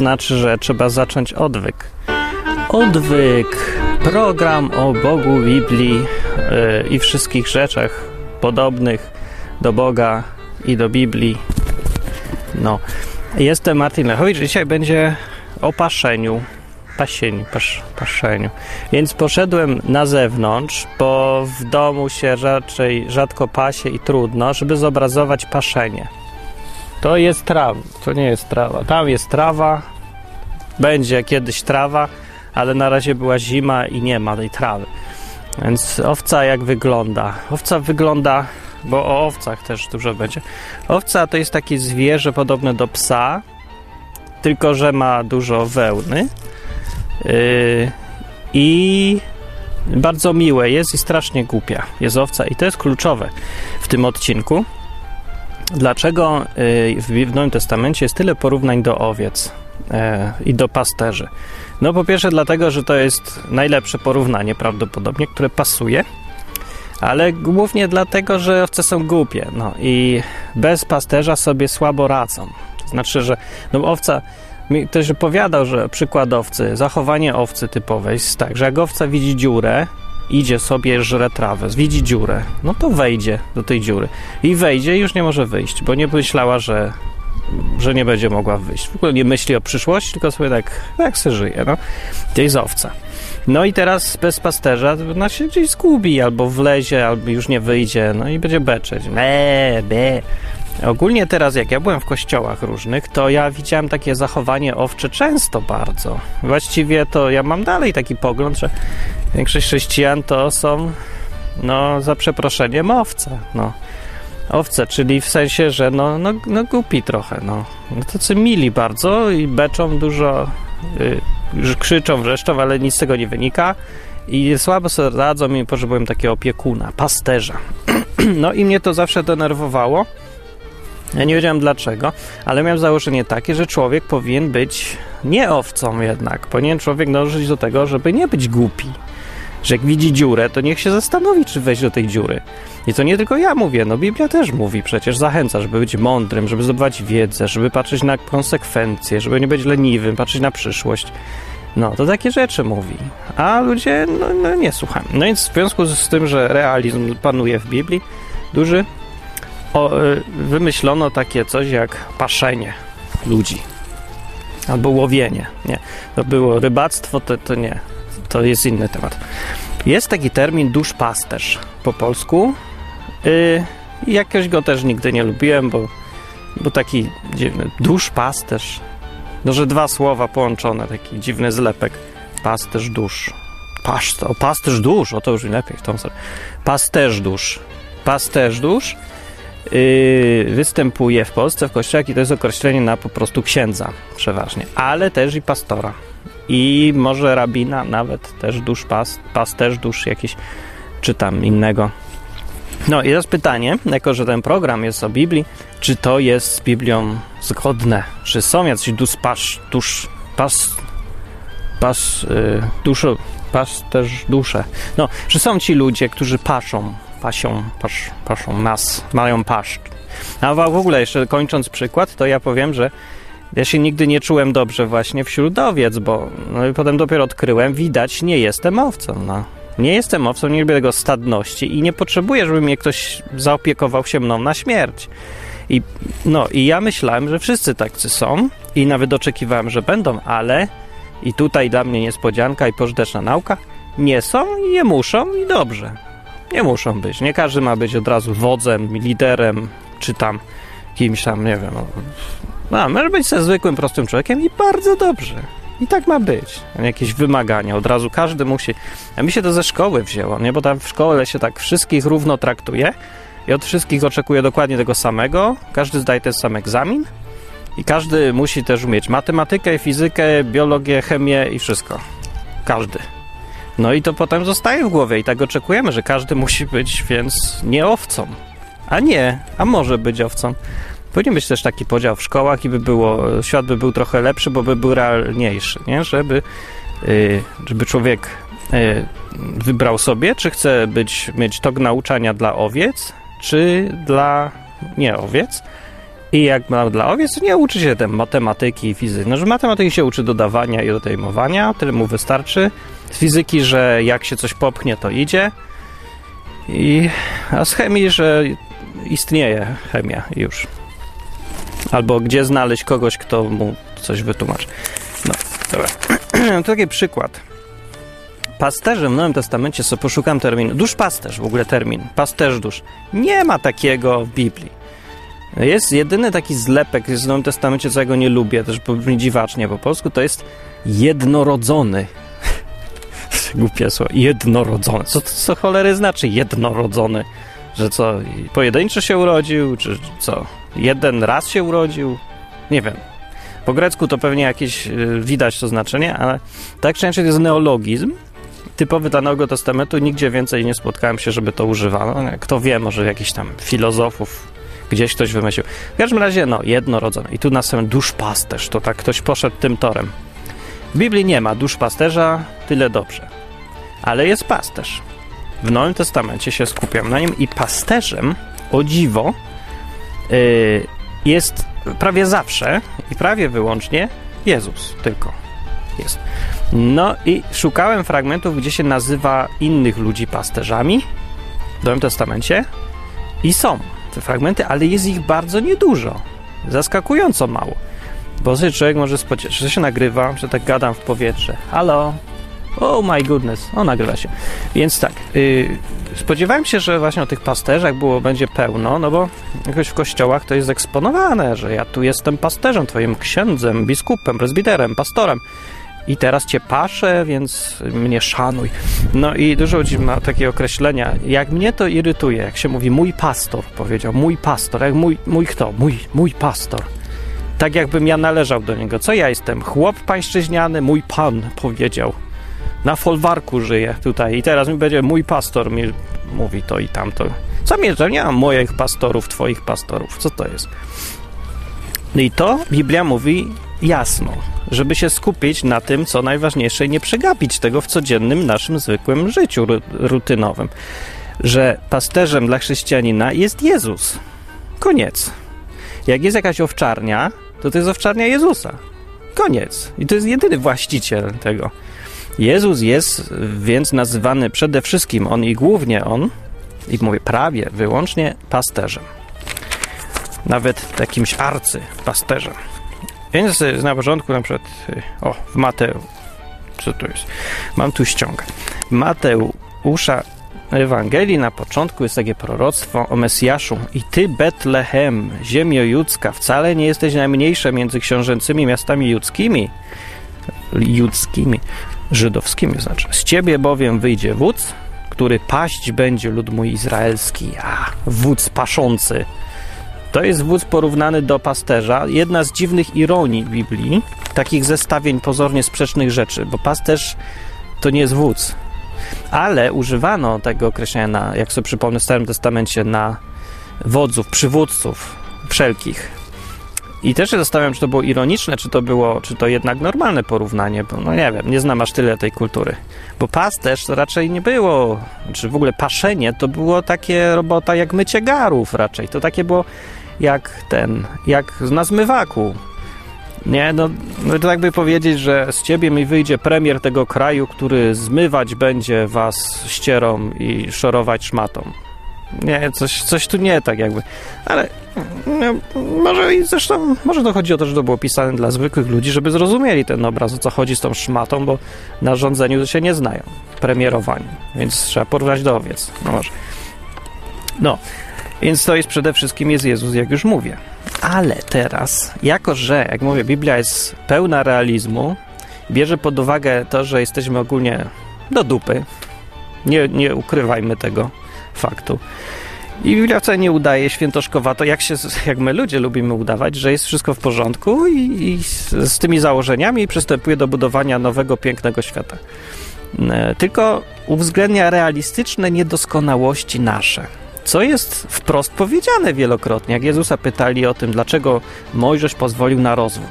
znaczy, że trzeba zacząć odwyk. Odwyk. Program o Bogu, Biblii yy, i wszystkich rzeczach podobnych do Boga i do Biblii. No. Jestem Martin Lechowicz. Dzisiaj będzie o paszeniu. Pasieniu, pasz, paszeniu. Więc poszedłem na zewnątrz, bo w domu się raczej rzadko pasie i trudno, żeby zobrazować paszenie. To jest trawa, to nie jest trawa. Tam jest trawa, będzie kiedyś trawa, ale na razie była zima i nie ma tej trawy. Więc owca jak wygląda? Owca wygląda, bo o owcach też dużo będzie. Owca to jest takie zwierzę podobne do psa, tylko że ma dużo wełny. Yy, I bardzo miłe jest i strasznie głupia jest owca i to jest kluczowe w tym odcinku. Dlaczego yy, w Nowym Testamencie jest tyle porównań do owiec yy, i do pasterzy? No po pierwsze dlatego, że to jest najlepsze porównanie prawdopodobnie, które pasuje, ale głównie dlatego, że owce są głupie no i bez pasterza sobie słabo radzą. Znaczy, że no owca mi ktoś opowiadał, że przykład owcy, zachowanie owcy typowe jest tak, że jak owca widzi dziurę, idzie sobie, żre trawę, widzi dziurę, no to wejdzie do tej dziury. I wejdzie i już nie może wyjść, bo nie myślała, że, że nie będzie mogła wyjść. W ogóle nie myśli o przyszłości, tylko sobie tak, tak se żyje, no. To jest owca. No i teraz bez pasterza ona się gdzieś zgubi, albo wlezie, albo już nie wyjdzie, no i będzie beczeć. Be, be. Ogólnie teraz, jak ja byłem w kościołach różnych, to ja widziałem takie zachowanie owcze często bardzo. Właściwie to ja mam dalej taki pogląd, że większość chrześcijan to są, no, za przeproszeniem owce, no. Owce, czyli w sensie, że no, no, no głupi trochę, no. no tacy mili bardzo i beczą dużo, yy, krzyczą, wrzeszczą, ale nic z tego nie wynika i słabo sobie radzą i potrzebują takiego opiekuna, pasterza. no i mnie to zawsze denerwowało, ja nie wiedziałem dlaczego, ale miałem założenie takie, że człowiek powinien być nie owcą jednak. Powinien człowiek dążyć do tego, żeby nie być głupi. Że jak widzi dziurę, to niech się zastanowi, czy wejść do tej dziury. I to nie tylko ja mówię, no Biblia też mówi, przecież zachęca, żeby być mądrym, żeby zdobywać wiedzę, żeby patrzeć na konsekwencje, żeby nie być leniwym, patrzeć na przyszłość. No, to takie rzeczy mówi. A ludzie, no, no nie słuchają. No więc w związku z tym, że realizm panuje w Biblii, duży, o, wymyślono takie coś jak paszenie ludzi. Albo łowienie. Nie. To było rybactwo, to, to nie. To jest inny temat. Jest taki termin duszpasterz po polsku. Yy, jakoś go też nigdy nie lubiłem, bo, bo taki dziwny duszpasterz. No, że dwa słowa połączone, taki dziwny zlepek. Pasterz dusz. Pasz, o, pasterz dusz, o to już lepiej w tą stronę. Pasterz dusz. Pasterz dusz Yy, występuje w Polsce w kościołach i to jest określenie na po prostu księdza przeważnie, ale też i pastora i może rabina nawet też dusz pas, pasterz dusz jakiś czy tam innego. No i teraz pytanie, jako że ten program jest o Biblii, czy to jest z Biblią zgodne? Czy są jacyś dusz pasz, dusz, pas, pas, yy, duszo, pasterz dusze? No, czy są ci ludzie, którzy paszą pasią, pasz, paszą nas, mają paszcz. A w ogóle jeszcze kończąc przykład, to ja powiem, że ja się nigdy nie czułem dobrze właśnie wśród owiec, bo no i potem dopiero odkryłem, widać, nie jestem owcą, no. Nie jestem owcą, nie lubię tego stadności i nie potrzebuję, żeby mnie ktoś zaopiekował się mną na śmierć. I, no, i ja myślałem, że wszyscy tacy są i nawet oczekiwałem, że będą, ale i tutaj dla mnie niespodzianka i pożyteczna nauka, nie są i nie muszą i dobrze. Nie muszą być. Nie każdy ma być od razu wodzem, liderem, czy tam kimś tam, nie wiem. No, może być ze zwykłym, prostym człowiekiem i bardzo dobrze. I tak ma być. Jakieś wymagania. Od razu każdy musi. A mi się to ze szkoły wzięło, nie? Bo tam w szkole się tak wszystkich równo traktuje i od wszystkich oczekuje dokładnie tego samego. Każdy zdaje ten sam egzamin i każdy musi też umieć matematykę, fizykę, biologię, chemię i wszystko. Każdy. No i to potem zostaje w głowie i tak oczekujemy, że każdy musi być więc nie owcą. A nie, a może być owcą. Powinien być też taki podział w szkołach i by było, świat by był trochę lepszy, bo by był realniejszy, nie? Żeby, yy, żeby człowiek yy, wybrał sobie, czy chce być, mieć tok nauczania dla owiec, czy dla nie owiec. I jak ma dla owiec, nie uczy się tam matematyki i fizyki. No, że matematyki się uczy dodawania i odejmowania, tyle mu wystarczy. Z fizyki, że jak się coś popchnie, to idzie. I, a z chemii, że istnieje chemia już. Albo gdzie znaleźć kogoś, kto mu coś wytłumaczy. No, dobra. to taki przykład. Pasterzem w Nowym Testamencie, co poszukam terminu, duszpasterz w ogóle termin, pasterz dusz. Nie ma takiego w Biblii. Jest jedyny taki zlepek w Nowym Testamencie, co ja go nie lubię, też brzmi dziwacznie po polsku, to jest jednorodzony. Głupie słowo. Jednorodzony. Co co cholery znaczy jednorodzony? Że co, pojedynczo się urodził, czy co? Jeden raz się urodził? Nie wiem. Po grecku to pewnie jakieś y, widać to znaczenie, ale tak często jest neologizm, typowy dla Nowego Testamentu. Nigdzie więcej nie spotkałem się, żeby to używano. Kto wie, może jakiś tam filozofów gdzieś ktoś wymyślił. W każdym razie, no, jednorodzony. I tu następny duszpasterz, to tak ktoś poszedł tym torem. W Biblii nie ma duszpasterza, tyle dobrze. Ale jest pasterz. W Nowym Testamencie się skupiam na nim i pasterzem, o dziwo, jest prawie zawsze i prawie wyłącznie Jezus tylko jest. No i szukałem fragmentów, gdzie się nazywa innych ludzi pasterzami w Nowym Testamencie i są te fragmenty, ale jest ich bardzo niedużo. Zaskakująco mało. Bo sobie człowiek może spodziewać, że się nagrywa, że tak gadam w powietrze. Halo? Oh my goodness, o nagrywa się. Więc tak, yy, spodziewałem się, że właśnie o tych pasterzach było, będzie pełno, no bo jakoś w kościołach to jest eksponowane, że ja tu jestem pasterzem, twoim księdzem, biskupem, prezbiterem, pastorem i teraz cię paszę, więc mnie szanuj. No i dużo ludzi ma takie określenia. Jak mnie to irytuje, jak się mówi mój pastor, powiedział, mój pastor, jak mój, mój kto? Mój, mój pastor. Tak jakbym ja należał do niego. Co ja jestem? Chłop pańszczyźniany, mój pan, powiedział. Na folwarku żyję tutaj i teraz mi będzie mój pastor mi mówi to i tamto. Co mnie, że nie mam moich pastorów, twoich pastorów. Co to jest? No I to Biblia mówi jasno, żeby się skupić na tym, co najważniejsze i nie przegapić tego w codziennym naszym zwykłym życiu rutynowym. Że pasterzem dla chrześcijanina jest Jezus. Koniec. Jak jest jakaś owczarnia, to to jest owczarnia Jezusa. Koniec. I to jest jedyny właściciel tego. Jezus jest więc nazywany przede wszystkim on i głównie on, i mówię prawie, wyłącznie pasterzem. Nawet jakimś arcypasterzem. Więc na początku na przykład, y, o, w Mateu, co tu jest? Mam tu ściągę. Mateusza Ewangelii na początku jest takie proroctwo o Mesjaszu. I ty, Betlehem, ziemio judzka, wcale nie jesteś najmniejsza między książęcymi miastami judzkimi, judzkimi, żydowskimi znaczy. Z ciebie bowiem wyjdzie wódz, który paść będzie lud mój izraelski, a wódz paszący to jest wódz porównany do pasterza. Jedna z dziwnych ironii Biblii, takich zestawień pozornie sprzecznych rzeczy, bo pasterz to nie jest wódz. Ale używano tego określenia, na, jak sobie przypomnę w Starym Testamencie, na wodzów, przywódców wszelkich. I też się zastanawiam, czy to było ironiczne, czy to było, czy to jednak normalne porównanie, bo no nie wiem, nie znam aż tyle tej kultury. Bo pasterz to raczej nie było, czy w ogóle paszenie to było takie robota jak mycie garów raczej. To takie było jak ten, jak na zmywaku. Nie, no, no to jakby powiedzieć, że z ciebie mi wyjdzie premier tego kraju, który zmywać będzie was ścierą i szorować szmatą. Nie, coś, coś tu nie tak jakby. Ale no, może i zresztą, może to chodzi o to, że to było pisane dla zwykłych ludzi, żeby zrozumieli ten obraz, o co chodzi z tą szmatą, bo na rządzeniu się nie znają, premierowaniu, więc trzeba porównać do owiec. No może. No, więc to jest przede wszystkim jest Jezus, jak już mówię. Ale teraz, jako że, jak mówię, Biblia jest pełna realizmu, bierze pod uwagę to, że jesteśmy ogólnie do dupy. Nie, nie ukrywajmy tego faktu. I wcale nie udaje świętoszkowato, jak, się, jak my ludzie lubimy udawać, że jest wszystko w porządku i, i z, z, tymi założeniami przystępuje do budowania nowego, pięknego świata. E, tylko uwzględnia realistyczne niedoskonałości nasze co jest wprost powiedziane wielokrotnie. Jak Jezusa pytali o tym, dlaczego Mojżesz pozwolił na rozwód.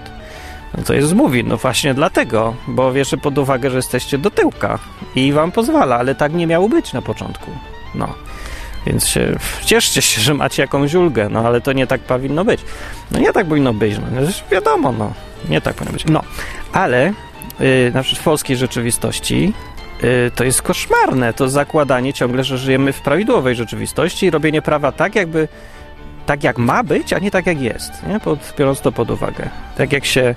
No to Jezus mówi, no właśnie dlatego, bo bierze pod uwagę, że jesteście do tyłka i wam pozwala, ale tak nie miało być na początku. No. Więc się, cieszcie się, że macie jakąś ulgę, no ale to nie tak powinno być. No nie tak powinno być, no wiadomo, no nie tak powinno być. No, ale yy, na przykład w polskiej rzeczywistości yy, to jest koszmarne, to zakładanie ciągle, że żyjemy w prawidłowej rzeczywistości i robienie prawa tak, jakby tak jak ma być, a nie tak jak jest, nie? Pod, biorąc to pod uwagę. Tak jak się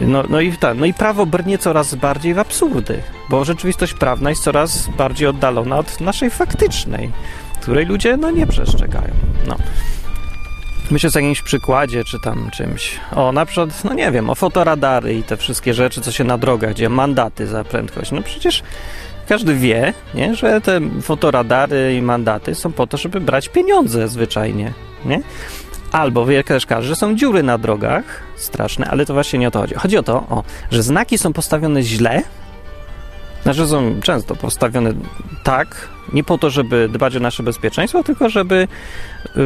no, no, i, ta, no i prawo brnie coraz bardziej w absurdy, bo rzeczywistość prawna jest coraz bardziej oddalona od naszej faktycznej, której ludzie no, nie przestrzegają. No. Myślę o jakimś przykładzie, czy tam czymś. O, na przykład, no nie wiem, o fotoradary i te wszystkie rzeczy, co się na drogach dzieje, mandaty za prędkość. No przecież każdy wie, nie, że te fotoradary i mandaty są po to, żeby brać pieniądze zwyczajnie, nie? Albo wie też każdy, że są dziury na drogach, straszne, ale to właśnie nie o to chodzi. Chodzi o to, o, że znaki są postawione źle, znaczy są często postawione tak, nie po to, żeby dbać o nasze bezpieczeństwo, tylko żeby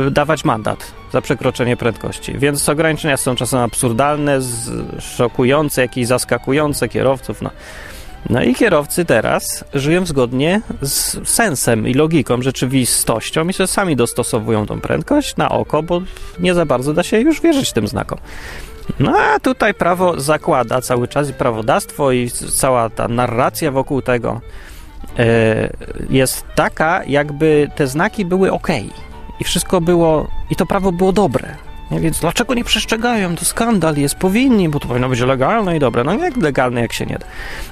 y, dawać mandat za przekroczenie prędkości. Więc ograniczenia są czasem absurdalne, szokujące, jakieś zaskakujące kierowców. No. No i kierowcy teraz żyją zgodnie z sensem i logiką, rzeczywistością i że sami dostosowują tą prędkość na oko, bo nie za bardzo da się już wierzyć tym znakom. No a tutaj prawo zakłada cały czas i prawodawstwo i cała ta narracja wokół tego yy, jest taka, jakby te znaki były ok i wszystko było, i to prawo było dobre. Nie? Więc dlaczego nie przestrzegają? To skandal jest, powinni, bo to powinno być legalne i dobre. No jak legalne, jak się nie da.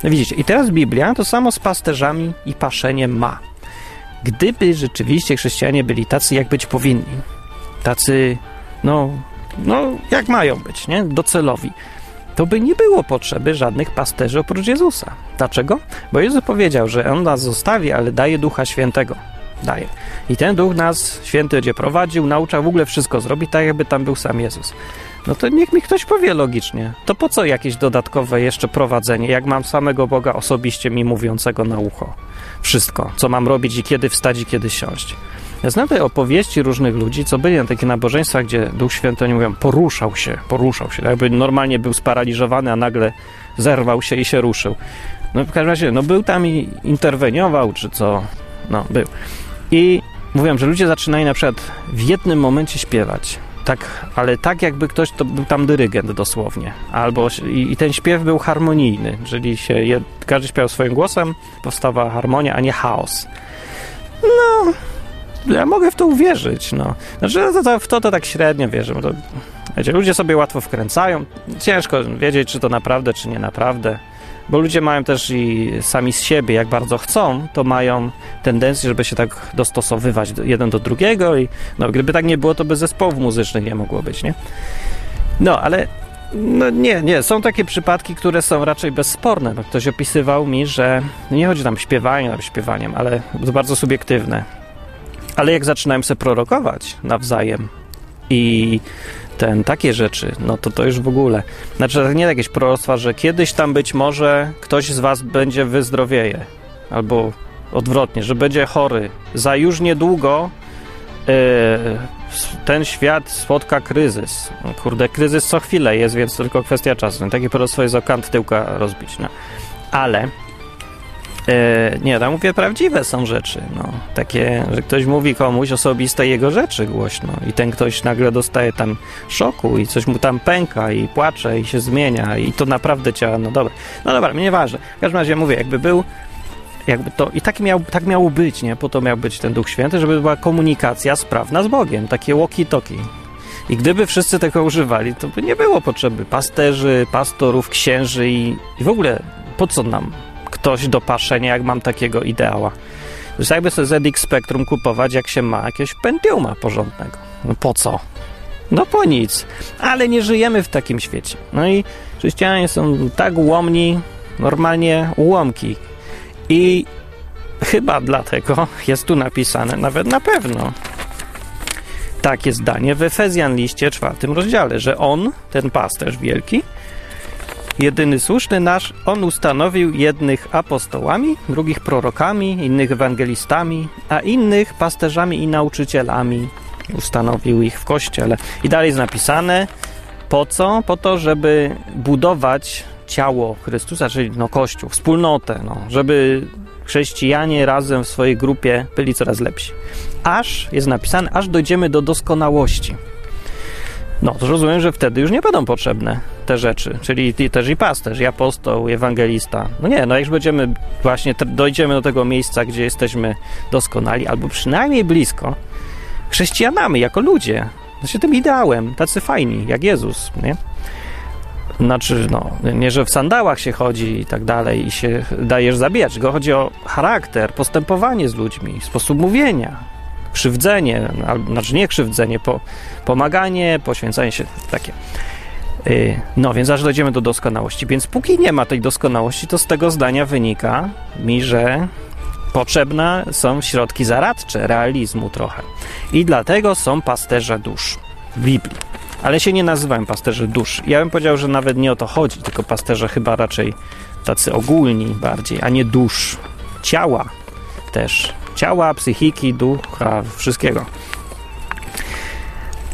No widzicie, i teraz Biblia to samo z pasterzami i paszeniem ma. Gdyby rzeczywiście chrześcijanie byli tacy, jak być powinni, tacy, no, no jak mają być, nie? Docelowi, to by nie było potrzeby żadnych pasterzy oprócz Jezusa. Dlaczego? Bo Jezus powiedział, że On nas zostawi, ale daje Ducha Świętego daje. I ten duch nas, święty będzie prowadził, naucza w ogóle wszystko zrobić, tak jakby tam był sam Jezus. No to niech mi ktoś powie logicznie. To po co jakieś dodatkowe jeszcze prowadzenie, jak mam samego Boga osobiście mi mówiącego na ucho? Wszystko, co mam robić i kiedy wstać i kiedy siąść. Ja znam te opowieści różnych ludzi, co byli na takich nabożeństwach, gdzie Duch Święty, oni mówią, poruszał się, poruszał się. Jakby normalnie był sparaliżowany, a nagle zerwał się i się ruszył. No w każdym razie, no był tam i interweniował, czy co, no był. I mówiłem, że ludzie zaczynają na przykład w jednym momencie śpiewać. Tak, ale tak jakby ktoś to był tam dyrygent dosłownie. Albo i, i ten śpiew był harmonijny, czyli się jed, każdy śpiewał swoim głosem, powstawała harmonia, a nie chaos. No, ja mogę w to uwierzyć, no. Znaczy, to, to, w to to tak średnio wierzę. To, wiecie, ludzie sobie łatwo wkręcają. Ciężko wiedzieć, czy to naprawdę, czy nie naprawdę bo ludzie mają też i sami z siebie, jak bardzo chcą, to mają tendencję, żeby się tak dostosowywać do, jeden do drugiego i no, gdyby tak nie było, to by zespołów muzycznych nie mogło być, nie? No, ale no nie, nie, są takie przypadki, które są raczej bezsporne. Bo ktoś opisywał mi, że nie chodzi tam śpiewanie, tam śpiewaniem, ale bardzo subiektywne. Ale jak zaczynałem sobie prorokować nawzajem i ten, takie rzeczy, no to to już w ogóle. Znaczy, nie jakieś proroctwa, że kiedyś tam być może ktoś z was będzie wyzdrowieje, albo odwrotnie, że będzie chory. Za już niedługo yy, ten świat spotka kryzys. Kurde, kryzys co chwilę jest, więc tylko kwestia czasu. Takie proroctwo jest o kant tyłka rozbić, no. Ale nie, tam mówię, prawdziwe są rzeczy. No, takie, że ktoś mówi komuś osobiste jego rzeczy głośno i ten ktoś nagle dostaje tam szoku i coś mu tam pęka i płacze i się zmienia i to naprawdę działa. No dobra, no dobra, nieważne. W każdym razie mówię, jakby był jakby to i tak, miał, tak miało być, nie? Po to miał być ten Duch Święty, żeby była komunikacja sprawna z Bogiem, takie walkie-talkie. I gdyby wszyscy tego używali, to by nie było potrzeby pasterzy, pastorów, księży i, i w ogóle po co nam ktoś do paszenia, jak mam takiego ideała. Więc jakby sobie ZX Spectrum kupować, jak się ma jakiegoś Pentiuma porządnego. No po co? No po nic. Ale nie żyjemy w takim świecie. No i chrześcijanie są tak ułomni, normalnie ułomki. I chyba dlatego jest tu napisane, nawet na pewno, takie zdanie w Efezjan liście czwartym rozdziale, że on, ten pasterz wielki, Jedyny słuszny nasz, on ustanowił jednych apostołami, drugich prorokami, innych ewangelistami, a innych pasterzami i nauczycielami. Ustanowił ich w kościele. I dalej jest napisane, po co? Po to, żeby budować ciało Chrystusa, czyli no, Kościół, wspólnotę, no, żeby chrześcijanie razem w swojej grupie byli coraz lepsi. Aż, jest napisane, aż dojdziemy do doskonałości. No, to rozumiem, że wtedy już nie będą potrzebne te rzeczy, czyli też i pasterz, i apostoł, i ewangelista. No nie, no jak już będziemy właśnie, dojdziemy do tego miejsca, gdzie jesteśmy doskonali, albo przynajmniej blisko, chrześcijanami, jako ludzie, znaczy tym ideałem, tacy fajni, jak Jezus, nie? Znaczy, no, nie, że w sandałach się chodzi i tak dalej i się dajesz zabijać, tylko chodzi o charakter, postępowanie z ludźmi, sposób mówienia, krzywdzenie, albo, znaczy nie krzywdzenie, po, pomaganie, poświęcanie się, takie. Y, no więc aż dojdziemy do doskonałości. Więc póki nie ma tej doskonałości, to z tego zdania wynika mi, że potrzebne są środki zaradcze, realizmu trochę. I dlatego są pasterze dusz w Biblii. Ale się nie nazywają pasterze dusz. Ja bym powiedział, że nawet nie o to chodzi, tylko pasterze chyba raczej tacy ogólni bardziej, a nie dusz. Ciała też. Ciała, psychiki, ducha, wszystkiego.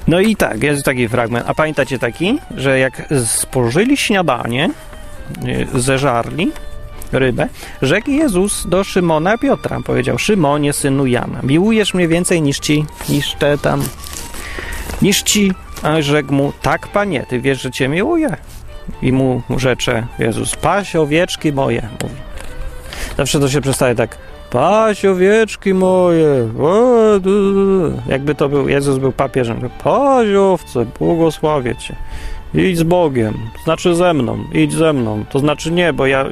No i tak, jest taki fragment. A pamiętacie taki, że jak spożyli śniadanie, y, zeżarli rybę, rzekł Jezus do Szymona Piotra. Powiedział, Szymonie, synu Jana, miłujesz mnie więcej niż ci, niż te tam, niż ci. A rzekł mu, tak panie, ty wiesz, że cię miłuję. I mu rzecze Jezus, paś owieczki moje, mówi. Zawsze to się przestaje tak, Paś owieczki moje. Jakby to był, Jezus był papieżem. Paś owce, błogosławię cię. Idź z Bogiem, znaczy ze mną, idź ze mną. To znaczy nie, bo ja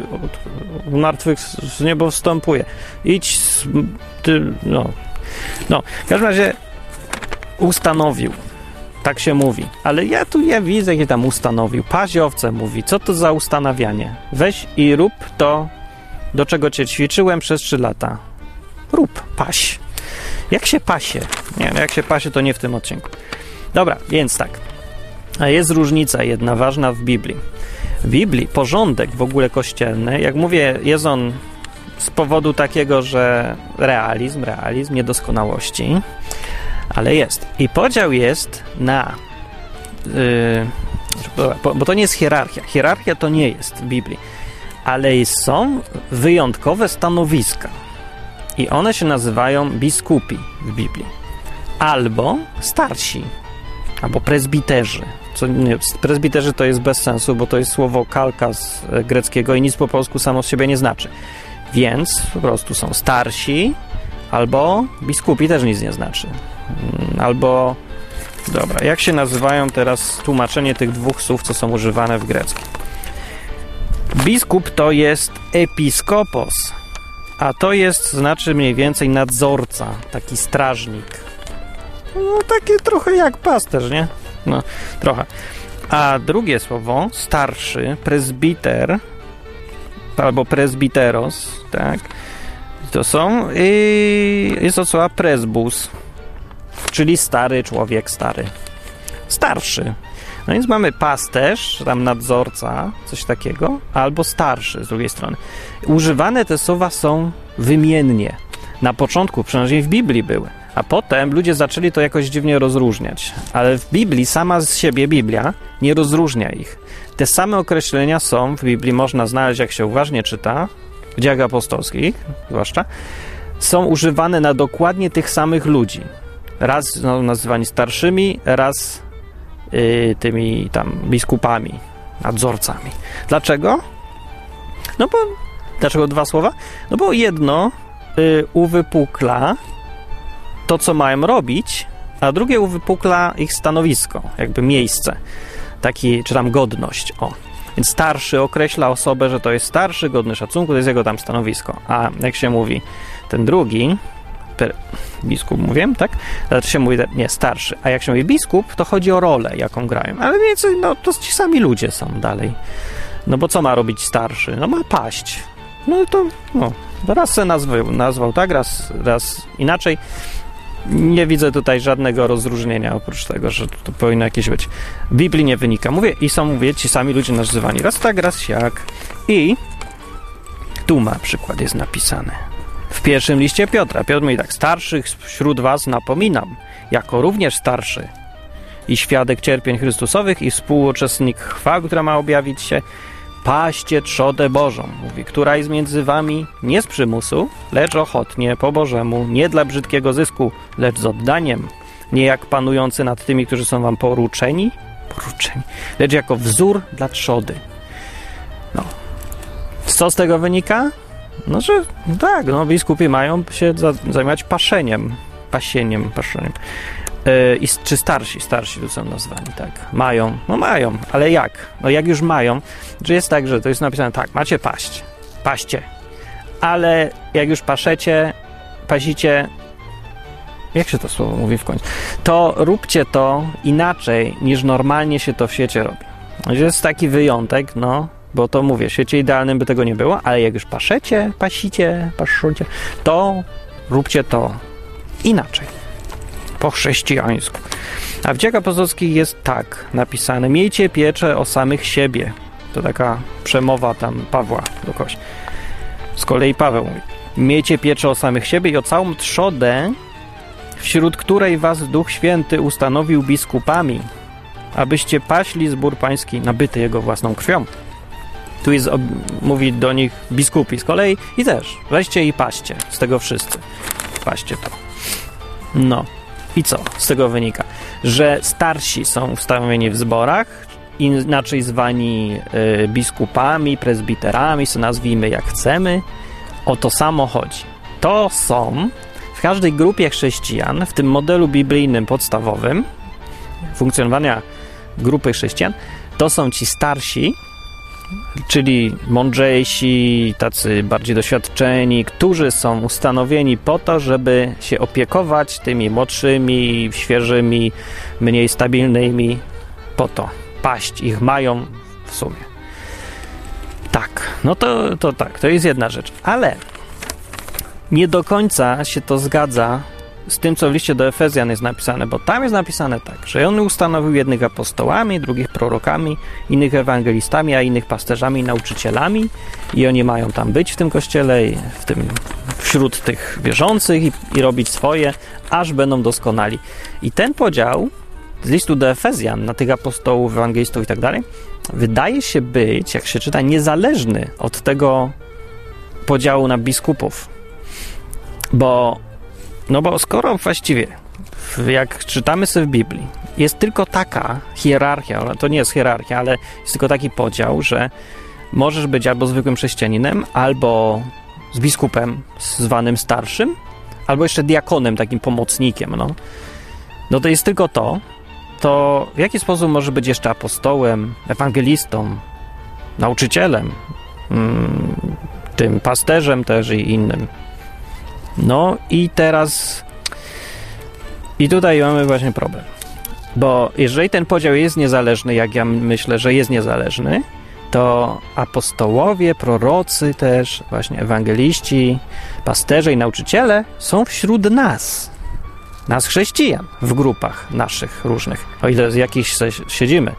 w martwych z niebo wstępuję. Idź, z, ty, no. No, w każdym razie ustanowił. Tak się mówi. Ale ja tu ja widzę, jakie tam ustanowił. Paziowce mówi. Co to za ustanawianie? Weź i rób to do czego cię ćwiczyłem przez 3 lata. Rób, paś. Jak się pasie? Nie, jak się pasie, to nie w tym odcinku. Dobra, więc tak. A jest różnica jedna ważna w Biblii. W Biblii porządek w ogóle kościelny, jak mówię, jest on z powodu takiego, że realizm, realizm, niedoskonałości, ale jest. I podział jest na. Yy, bo to nie jest hierarchia. Hierarchia to nie jest w Biblii ale są wyjątkowe stanowiska. I one się nazywają biskupi w Biblii. Albo starsi, albo prezbiterzy. Co, nie, prezbiterzy to jest bez sensu, bo to jest słowo kalka z greckiego i nic po polsku samo z siebie nie znaczy. Więc po prostu są starsi, albo biskupi też nic nie znaczy. Mm, albo. Dobra, jak się nazywają teraz tłumaczenie tych dwóch słów, co są używane w greckim? Biskup to jest episkopos, a to jest znaczy mniej więcej nadzorca, taki strażnik. No takie trochę jak pasterz, nie? No, trochę. A drugie słowo, starszy, prezbiter, albo prezbiteros, tak? To są, yy, jest to słowa prezbus, czyli stary człowiek, stary. Starszy. No więc mamy pasterz, tam nadzorca, coś takiego, albo starszy z drugiej strony. Używane te słowa są wymiennie. Na początku, przynajmniej w Biblii były, a potem ludzie zaczęli to jakoś dziwnie rozróżniać. Ale w Biblii, sama z siebie Biblia, nie rozróżnia ich. Te same określenia są w Biblii, można znaleźć, jak się uważnie czyta, w dziejach apostolskich zwłaszcza, są używane na dokładnie tych samych ludzi. Raz no, nazywani starszymi, raz tymi tam biskupami, nadzorcami. Dlaczego? No bo, dlaczego dwa słowa? No bo jedno y, uwypukla to, co mają robić, a drugie uwypukla ich stanowisko, jakby miejsce, taki, czy tam godność, o. Więc starszy określa osobę, że to jest starszy, godny szacunku, to jest jego tam stanowisko. A jak się mówi, ten drugi, biskup mówię, tak? Znaczy się mówi, nie, starszy. A jak się mówi biskup, to chodzi o rolę, jaką grają. Ale więcej, no to ci sami ludzie są dalej. No bo co ma robić starszy? No ma paść. No to, no, raz se nazwał, nazwał tak, raz, raz inaczej. Nie widzę tutaj żadnego rozróżnienia, oprócz tego, że to powinno jakieś być. W Biblii nie wynika. Mówię, i są, mówię, ci sami ludzie nazywani. Raz tak, raz siak. I tu ma przykład jest napisany w pierwszym liście Piotra. Piotr mówi tak, starszych wśród was napominam, jako również starszy i świadek cierpień Chrystusowych i współuczestnik chwały, która ma objawić się, paście trzodę Bożą, mówi, która jest między wami nie z przymusu, lecz ochotnie, po Bożemu, nie dla brzydkiego zysku, lecz z oddaniem, nie jak panujący nad tymi, którzy są wam poruczeni, poruczeni, lecz jako wzór dla trzody. No. Co z tego wynika? Że tak, no, biskupi mają się za, zajmować paszeniem, pasieniem, paszeniem. Yy, i, czy starsi, starsi tu są nazwani, tak. Mają, no mają, ale jak? No jak już mają, że jest tak, że to jest napisane tak, macie paść, paście, ale jak już paszecie, pasicie, jak się to słowo mówi w końcu, to róbcie to inaczej, niż normalnie się to w świecie robi. Jest taki wyjątek, no, bo to mówię, w świecie idealnym by tego nie było, ale jak już paszecie, pasicie, paszucie, to róbcie to inaczej. Po chrześcijańsku. A w dziejach apostolskich jest tak napisane: Miejcie pieczę o samych siebie. To taka przemowa tam Pawła do kogoś. Z kolei Paweł mówi: Miejcie pieczę o samych siebie i o całą trzodę, wśród której was Duch Święty ustanowił biskupami, abyście paśli zbór pański nabyty jego własną krwią. Tu jest, mówi do nich biskupi z kolei i też weźcie i paście z tego wszyscy. Paście to. No. I co z tego wynika? Że starsi są ustawieni w zborach, inaczej zwani y, biskupami, prezbiterami, co nazwijmy jak chcemy. O to samo chodzi. To są w każdej grupie chrześcijan, w tym modelu biblijnym podstawowym funkcjonowania grupy chrześcijan, to są ci starsi, czyli mądrzejsi, tacy bardziej doświadczeni, którzy są ustanowieni po to, żeby się opiekować tymi młodszymi, świeżymi, mniej stabilnymi, po to. Paść ich mają w sumie. Tak, no to, to tak, to jest jedna rzecz, ale nie do końca się to zgadza z tym, co w liście do Efezjan jest napisane, bo tam jest napisane tak, że on ustanowił jednych apostołami, drugich prorokami, innych ewangelistami, a innych pasterzami i nauczycielami i oni mają tam być w tym kościele w tym, wśród tych wierzących i, i robić swoje, aż będą doskonali. I ten podział z listu do Efezjan na tych apostołów, ewangelistów i tak dalej, wydaje się być, jak się czyta, niezależny od tego podziału na biskupów. Bo no bo skoro właściwie, jak czytamy sobie w Biblii, jest tylko taka hierarchia, to nie jest hierarchia, ale jest tylko taki podział, że możesz być albo zwykłym chrześcijaninem, albo z biskupem zwanym starszym, albo jeszcze diakonem, takim pomocnikiem, no. No to jest tylko to, to w jaki sposób może być jeszcze apostołem, ewangelistą, nauczycielem, mm, tym pasterzem też i innym. No i teraz. I tutaj mamy właśnie problem. Bo jeżeli ten podział jest niezależny, jak ja myślę, że jest niezależny, to apostołowie, prorocy też, właśnie ewangeliści, pasterze i nauczyciele są wśród nas. Nas chrześcijan w grupach naszych różnych. O ile z jakichś siedzimy.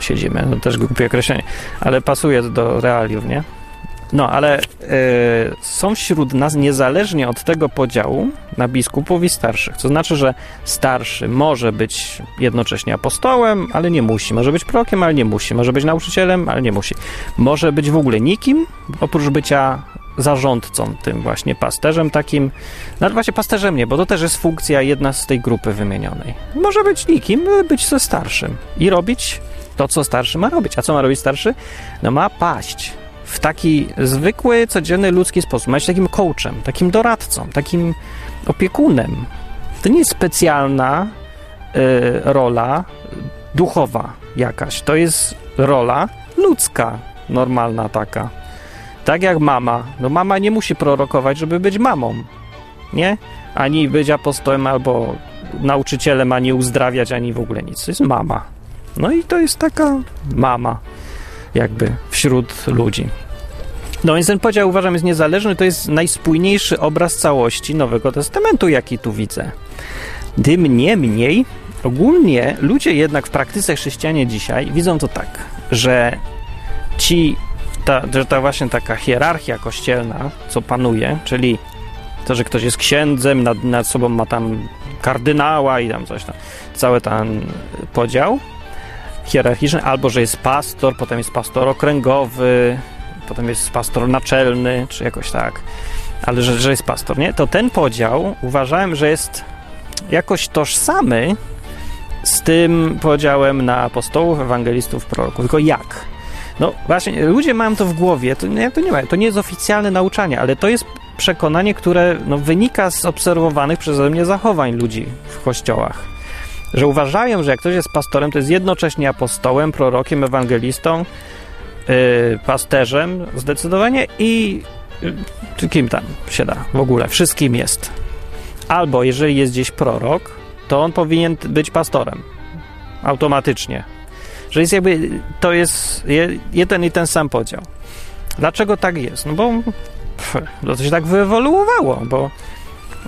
Siedzimy, to też głupie określenie, ale pasuje do realiów, nie? No, ale y, są wśród nas niezależnie od tego podziału na biskupów i starszych. To znaczy, że starszy może być jednocześnie apostołem, ale nie musi. Może być prokiem, ale nie musi. Może być nauczycielem, ale nie musi. Może być w ogóle nikim, oprócz bycia zarządcą, tym właśnie pasterzem takim. No właśnie pasterzem nie, bo to też jest funkcja jedna z tej grupy wymienionej. Może być nikim, być ze starszym i robić to, co starszy ma robić. A co ma robić starszy? No ma paść w taki zwykły, codzienny, ludzki sposób. Ma być takim coachem, takim doradcą, takim opiekunem. To nie jest specjalna y, rola duchowa jakaś. To jest rola ludzka, normalna taka. Tak jak mama. No mama nie musi prorokować, żeby być mamą. Nie? Ani być apostołem albo nauczycielem, ani uzdrawiać, ani w ogóle nic. To jest mama. No i to jest taka mama jakby wśród ludzi. No więc ten podział uważam jest niezależny, to jest najspójniejszy obraz całości Nowego Testamentu, jaki tu widzę. Tym niemniej, ogólnie ludzie jednak w praktyce chrześcijanie dzisiaj widzą to tak, że ci, ta, że ta właśnie taka hierarchia kościelna, co panuje, czyli to, że ktoś jest księdzem, nad, nad sobą ma tam kardynała i tam coś tam, cały ten podział, hierarchiczny, albo że jest pastor, potem jest pastor okręgowy, potem jest pastor naczelny, czy jakoś tak, ale że, że jest pastor, nie? To ten podział uważałem, że jest jakoś tożsamy z tym podziałem na apostołów, ewangelistów, proroków. Tylko jak? No właśnie, ludzie mają to w głowie, to nie, to nie ma, to nie jest oficjalne nauczanie, ale to jest przekonanie, które no, wynika z obserwowanych przeze mnie zachowań ludzi w kościołach. Że uważają, że jak ktoś jest pastorem, to jest jednocześnie apostołem, prorokiem, ewangelistą, yy, pasterzem zdecydowanie i yy, kim tam się da w ogóle, wszystkim jest. Albo jeżeli jest gdzieś prorok, to on powinien być pastorem. Automatycznie. Że jest jakby, to jest jeden i ten sam podział. Dlaczego tak jest? No bo pff, to się tak wyewoluowało, bo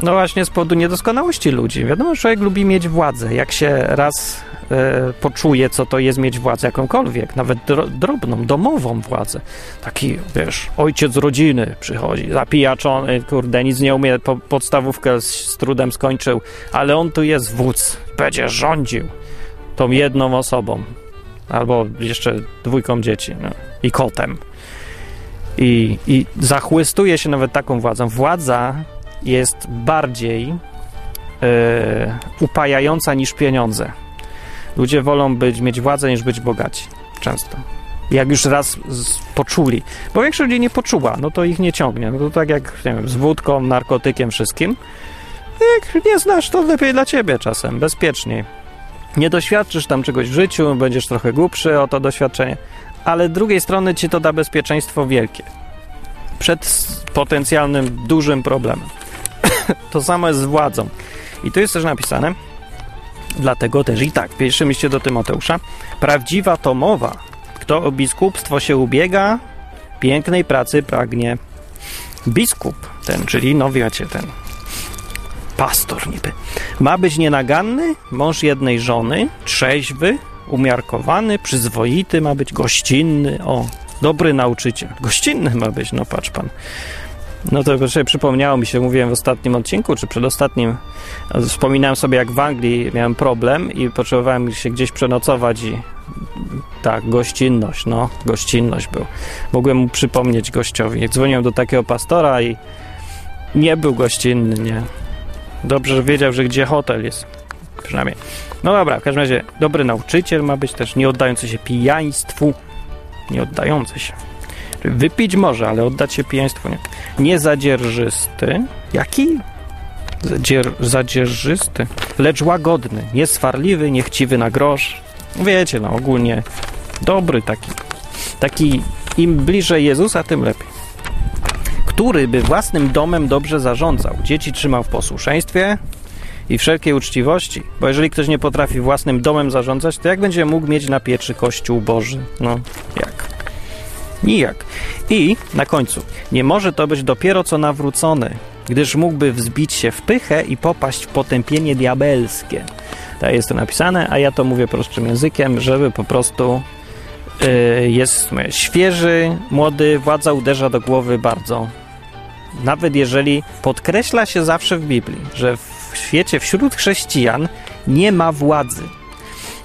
no właśnie z powodu niedoskonałości ludzi. Wiadomo, człowiek lubi mieć władzę. Jak się raz e, poczuje, co to jest mieć władzę jakąkolwiek, nawet dro, drobną, domową władzę. Taki, wiesz, ojciec rodziny przychodzi, zapijaczony, kurde, nic nie umie, po, podstawówkę z, z trudem skończył, ale on tu jest wódz, będzie rządził tą jedną osobą. Albo jeszcze dwójką dzieci no, i kotem. I, I zachłystuje się nawet taką władzą. Władza jest bardziej yy, upajająca niż pieniądze. Ludzie wolą być, mieć władzę niż być bogaci. Często. Jak już raz z, poczuli. Bo większość ludzi nie poczuła, no to ich nie ciągnie. No to tak jak nie wiem, z wódką, narkotykiem, wszystkim. Jak nie znasz, to lepiej dla ciebie czasem, bezpieczniej. Nie doświadczysz tam czegoś w życiu, będziesz trochę głupszy o to doświadczenie, ale z drugiej strony ci to da bezpieczeństwo wielkie przed potencjalnym dużym problemem. to samo jest z władzą. I tu jest też napisane, dlatego też i tak, w pierwszym liście do Tymoteusza, prawdziwa to mowa, kto o biskupstwo się ubiega, pięknej pracy pragnie. Biskup ten, czyli no wiecie, ten pastor niby, ma być nienaganny, mąż jednej żony, trzeźwy, umiarkowany, przyzwoity, ma być gościnny, o, dobry nauczyciel. Gościnny ma być, no patrz pan. No to sobie przypomniało mi się, mówiłem w ostatnim odcinku, czy przedostatnim, wspominałem sobie, jak w Anglii miałem problem i potrzebowałem się gdzieś przenocować i tak, gościnność, no, gościnność był. Mogłem mu przypomnieć gościowi. Dzwoniłem do takiego pastora i nie był gościnny, nie. Dobrze, że wiedział, że gdzie hotel jest. Przynajmniej. No dobra, w każdym razie dobry nauczyciel ma być też, nie oddający się pijaństwu, nie oddający się. Wypić może, ale oddać się pijaństwu nie. Niezadzierżysty. Jaki? Zadzier, zadzierżysty. Lecz łagodny, nieswarliwy, niechciwy na grosz. Wiecie, no ogólnie dobry taki. Taki im bliżej Jezusa, tym lepiej. Który by własnym domem dobrze zarządzał. Dzieci trzymał w posłuszeństwie, i wszelkiej uczciwości. Bo jeżeli ktoś nie potrafi własnym domem zarządzać, to jak będzie mógł mieć na pieczy Kościół Boży? No, jak? Nijak. I na końcu, nie może to być dopiero co nawrócony, gdyż mógłby wzbić się w pychę i popaść w potępienie diabelskie. Tak jest to napisane, a ja to mówię prostym językiem, żeby po prostu yy, jest świeży, młody, władza uderza do głowy bardzo. Nawet jeżeli podkreśla się zawsze w Biblii, że w świecie wśród chrześcijan nie ma władzy.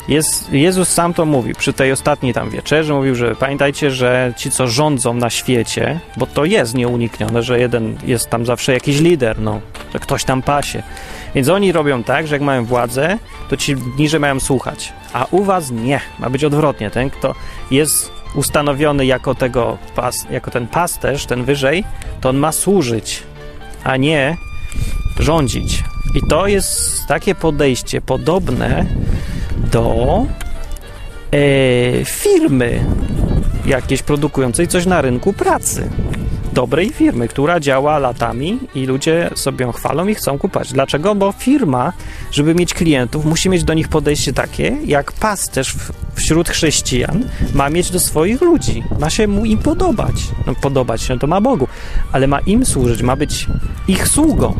Jest, Jezus sam to mówi, przy tej ostatniej tam wieczerzy mówił, że pamiętajcie, że ci, co rządzą na świecie, bo to jest nieuniknione, że jeden jest tam zawsze jakiś lider, no, że ktoś tam pasie. Więc oni robią tak, że jak mają władzę, to ci niżej mają słuchać. A u was nie, ma być odwrotnie. Ten, kto jest ustanowiony jako, tego pas, jako ten pasterz, ten wyżej, to on ma służyć, a nie rządzić. I to jest takie podejście podobne do e, firmy jakiejś produkującej coś na rynku pracy. Dobrej firmy, która działa latami i ludzie sobie ją chwalą i chcą kupować. Dlaczego? Bo firma, żeby mieć klientów, musi mieć do nich podejście takie, jak pasterz wśród chrześcijan ma mieć do swoich ludzi. Ma się mu im podobać. No, podobać się to ma Bogu, ale ma im służyć, ma być ich sługą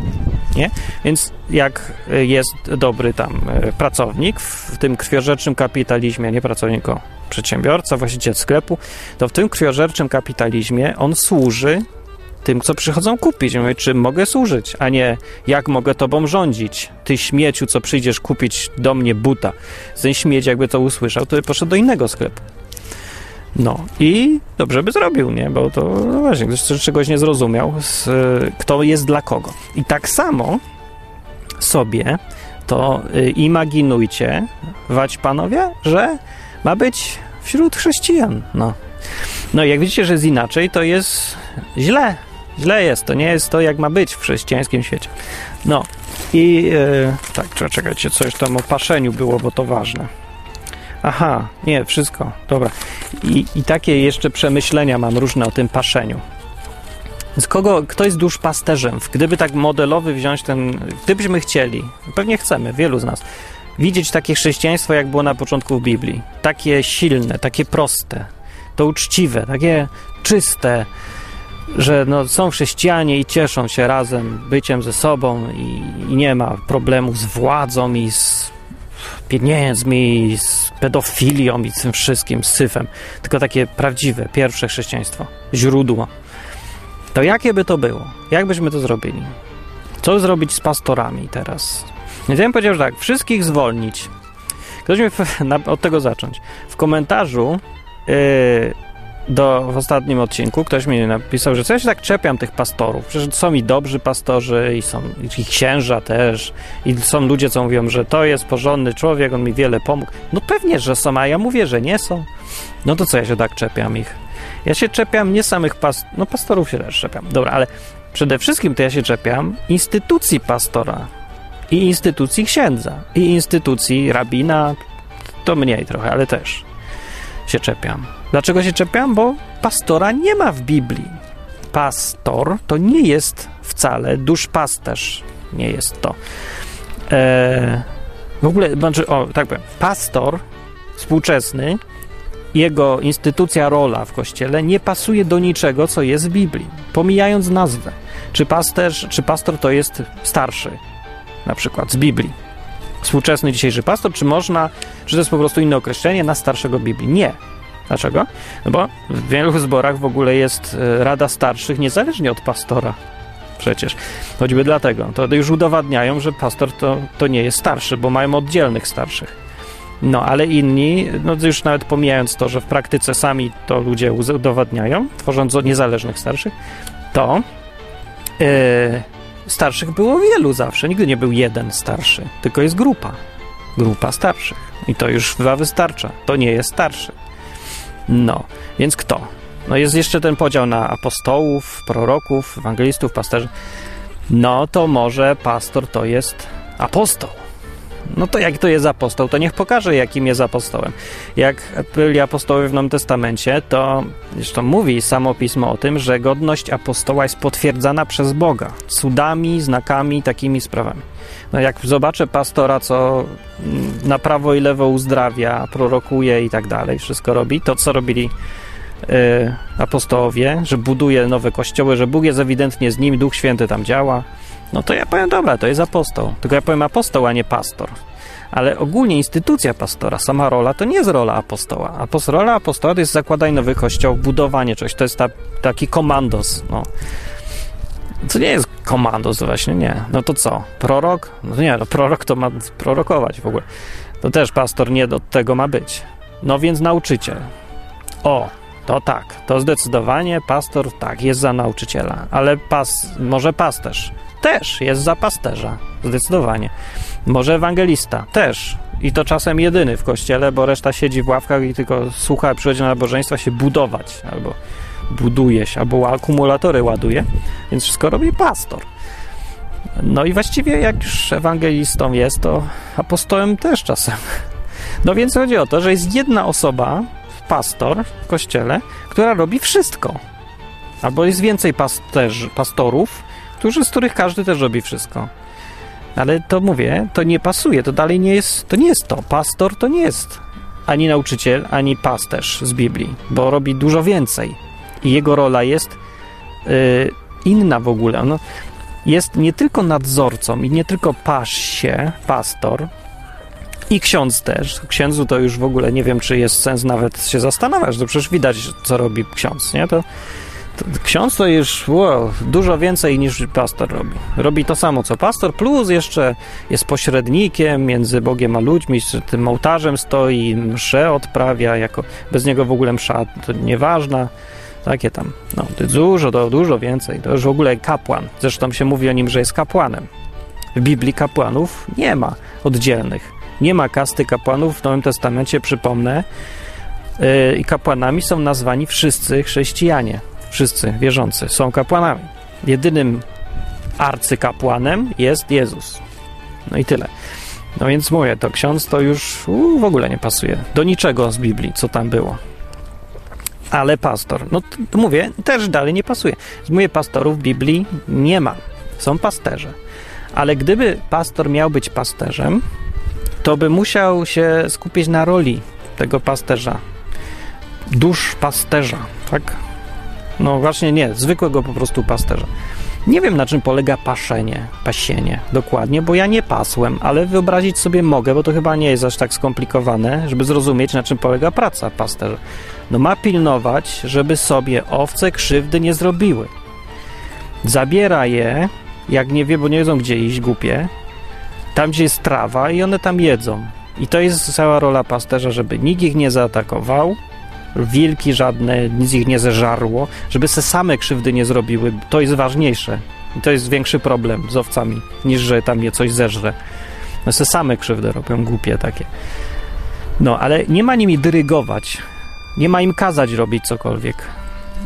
nie? Więc jak jest dobry tam e, pracownik w tym krwiożerczym kapitalizmie, nie pracownik, przedsiębiorca, właściciel sklepu, to w tym krwiożerczym kapitalizmie on służy tym, co przychodzą kupić. Mówię, czym mogę służyć, a nie jak mogę tobą rządzić. Ty śmieciu, co przyjdziesz kupić do mnie buta. Ten śmieć, jakby to usłyszał, to by poszedł do innego sklepu. No i dobrze by zrobił, nie? Bo to no właśnie, ktoś czegoś nie zrozumiał, z, kto jest dla kogo. I tak samo sobie to y, imaginujcie, wać panowie, że ma być wśród chrześcijan. No. no jak widzicie, że jest inaczej, to jest źle. Źle jest. To nie jest to, jak ma być w chrześcijańskim świecie. No i yy, tak, czekajcie, coś tam o paszeniu było, bo to ważne. Aha, nie, wszystko. Dobra. I, I takie jeszcze przemyślenia mam różne o tym paszeniu. Z kogo, kto jest duszpasterzem? Gdyby tak modelowy wziąć ten, gdybyśmy chcieli, pewnie chcemy, wielu z nas, widzieć takie chrześcijaństwo, jak było na początku w Biblii. Takie silne, takie proste, to uczciwe, takie czyste, że no, są chrześcijanie i cieszą się razem byciem ze sobą i, i nie ma problemu z władzą i z pieniędzmi, z pedofilią i tym wszystkim, z syfem. Tylko takie prawdziwe, pierwsze chrześcijaństwo, źródło. To jakie by to było? Jak byśmy to zrobili? Co zrobić z pastorami teraz? Więc ja bym powiedział, że tak, wszystkich zwolnić. Ktoś mi od tego zacząć. W komentarzu yy, do, w ostatnim odcinku ktoś mi napisał, że co ja się tak czepiam tych pastorów. Przecież są i dobrzy pastorzy, i są i księża też, i są ludzie, co mówią, że to jest porządny człowiek, on mi wiele pomógł. No pewnie, że są, a ja mówię, że nie są. No to co ja się tak czepiam ich? Ja się czepiam nie samych pastorów, no pastorów się też czepiam, dobra, ale przede wszystkim to ja się czepiam instytucji pastora i instytucji księdza i instytucji rabina, to mniej trochę, ale też się czepiam. Dlaczego się czepiam? Bo pastora nie ma w Biblii. Pastor to nie jest wcale duszpasterz. Nie jest to. Eee, w ogóle, znaczy, o, tak powiem, pastor współczesny, jego instytucja, rola w kościele nie pasuje do niczego, co jest w Biblii. Pomijając nazwę. Czy, pasterz, czy pastor to jest starszy, na przykład z Biblii? Współczesny dzisiejszy pastor, czy można, czy to jest po prostu inne określenie na starszego Biblii? Nie. Dlaczego? No bo w wielu zborach w ogóle jest e, Rada Starszych niezależnie od pastora. Przecież. Choćby dlatego. To już udowadniają, że pastor to, to nie jest starszy, bo mają oddzielnych starszych. No, ale inni, no już nawet pomijając to, że w praktyce sami to ludzie udowadniają, tworząc niezależnych starszych, to yy, starszych było wielu zawsze. Nigdy nie był jeden starszy, tylko jest grupa. Grupa starszych. I to już chyba wystarcza. To nie jest starszy. No, więc kto? No jest jeszcze ten podział na apostołów, proroków, ewangelistów, pasterzy. No to może pastor to jest apostoł. No to jak to jest apostoł, to niech pokaże, jakim jest apostołem. Jak byli apostołowie w Nowym Testamencie, to zresztą mówi samo pismo o tym, że godność apostoła jest potwierdzana przez Boga cudami, znakami, takimi sprawami. No jak zobaczę pastora, co na prawo i lewo uzdrawia, prorokuje i tak dalej, wszystko robi, to co robili y, apostołowie, że buduje nowe kościoły, że Bóg jest ewidentnie z nim, Duch Święty tam działa, no to ja powiem, dobra, to jest apostoł. Tylko ja powiem apostoł, a nie pastor. Ale ogólnie instytucja pastora, sama rola, to nie jest rola apostoła. Apost rola apostoła to jest zakładanie nowych kościołów, budowanie czegoś, to jest ta, taki komandos, no. Co nie jest komandos właśnie, nie. No to co? Prorok? No nie, no prorok to ma prorokować w ogóle. To też pastor nie do tego ma być. No więc nauczyciel. O, to tak, to zdecydowanie pastor tak, jest za nauczyciela, ale pas, może pasterz też jest za pasterza, zdecydowanie. Może ewangelista, też. I to czasem jedyny w kościele, bo reszta siedzi w ławkach i tylko słucha, przychodzi na nabożeństwa się budować, albo buduje się, albo akumulatory ładuje, więc wszystko robi pastor. No i właściwie jak już ewangelistą jest, to apostołem też czasem. No więc chodzi o to, że jest jedna osoba, pastor w kościele, która robi wszystko. Albo jest więcej pasterzy, pastorów, którzy, z których każdy też robi wszystko. Ale to mówię, to nie pasuje, to dalej nie jest, to nie jest to. Pastor to nie jest ani nauczyciel, ani pasterz z Biblii, bo robi dużo więcej. I jego rola jest yy, inna w ogóle. No, jest nie tylko nadzorcą i nie tylko pasz się, pastor, i ksiądz też. Księdzu to już w ogóle nie wiem, czy jest sens nawet się zastanawiać, to przecież widać, co robi ksiądz, nie? To Ksiądz to już wow, dużo więcej niż pastor robi. Robi to samo co pastor, plus jeszcze jest pośrednikiem między Bogiem a ludźmi, tym ołtarzem stoi, mszę odprawia, jako bez niego w ogóle msza to nieważna. Takie tam, no, dużo, to dużo więcej. To już w ogóle kapłan. Zresztą się mówi o nim, że jest kapłanem. W Biblii kapłanów nie ma oddzielnych. Nie ma kasty kapłanów w Nowym Testamencie, przypomnę. Yy, I kapłanami są nazwani wszyscy chrześcijanie. Wszyscy wierzący są kapłanami. Jedynym arcykapłanem jest Jezus. No i tyle. No więc mówię, to ksiądz to już w ogóle nie pasuje do niczego z Biblii, co tam było. Ale pastor, no mówię, też dalej nie pasuje. Mówię, pastorów w Biblii nie ma. Są pasterze. Ale gdyby pastor miał być pasterzem, to by musiał się skupić na roli tego pasterza. Dusz pasterza, tak? No właśnie nie, zwykłego po prostu pasterza. Nie wiem na czym polega paszenie, pasienie dokładnie, bo ja nie pasłem, ale wyobrazić sobie mogę, bo to chyba nie jest aż tak skomplikowane, żeby zrozumieć na czym polega praca pasterza. No ma pilnować, żeby sobie owce krzywdy nie zrobiły. Zabiera je, jak nie wie, bo nie wiedzą gdzie iść, głupie, tam gdzie jest trawa i one tam jedzą. I to jest cała rola pasterza, żeby nikt ich nie zaatakował, wilki żadne, nic ich nie zeżarło, żeby se same krzywdy nie zrobiły. To jest ważniejsze. I to jest większy problem z owcami, niż że tam je coś zeżre. No se same krzywdy robią, głupie takie. No, ale nie ma nimi dyrygować. Nie ma im kazać robić cokolwiek.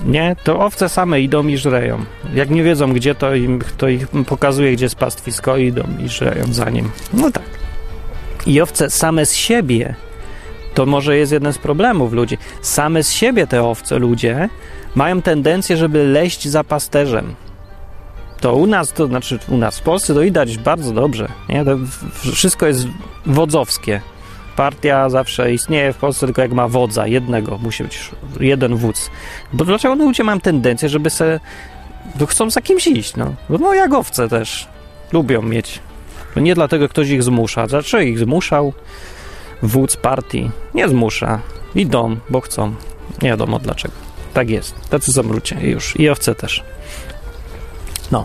Nie? To owce same idą i żreją. Jak nie wiedzą gdzie, to, im, to ich pokazuje, gdzie jest pastwisko i idą i żreją za nim. No tak. I owce same z siebie to może jest jeden z problemów ludzi. Same z siebie te owce ludzie mają tendencję, żeby leść za pasterzem. To u nas, to znaczy u nas w Polsce to widać bardzo dobrze. Nie? To wszystko jest wodzowskie. Partia zawsze istnieje w Polsce tylko jak ma wodza, jednego, musi być jeden wódz. Bo dlaczego ludzie mają tendencję, żeby se to chcą za kimś iść, no. No jak owce też lubią mieć. To nie dlatego ktoś ich zmusza. Dlaczego ich zmuszał? wódz partii nie zmusza. Idą, bo chcą. Nie wiadomo dlaczego. Tak jest. Tacy są ludzie. Już. I owce też. No.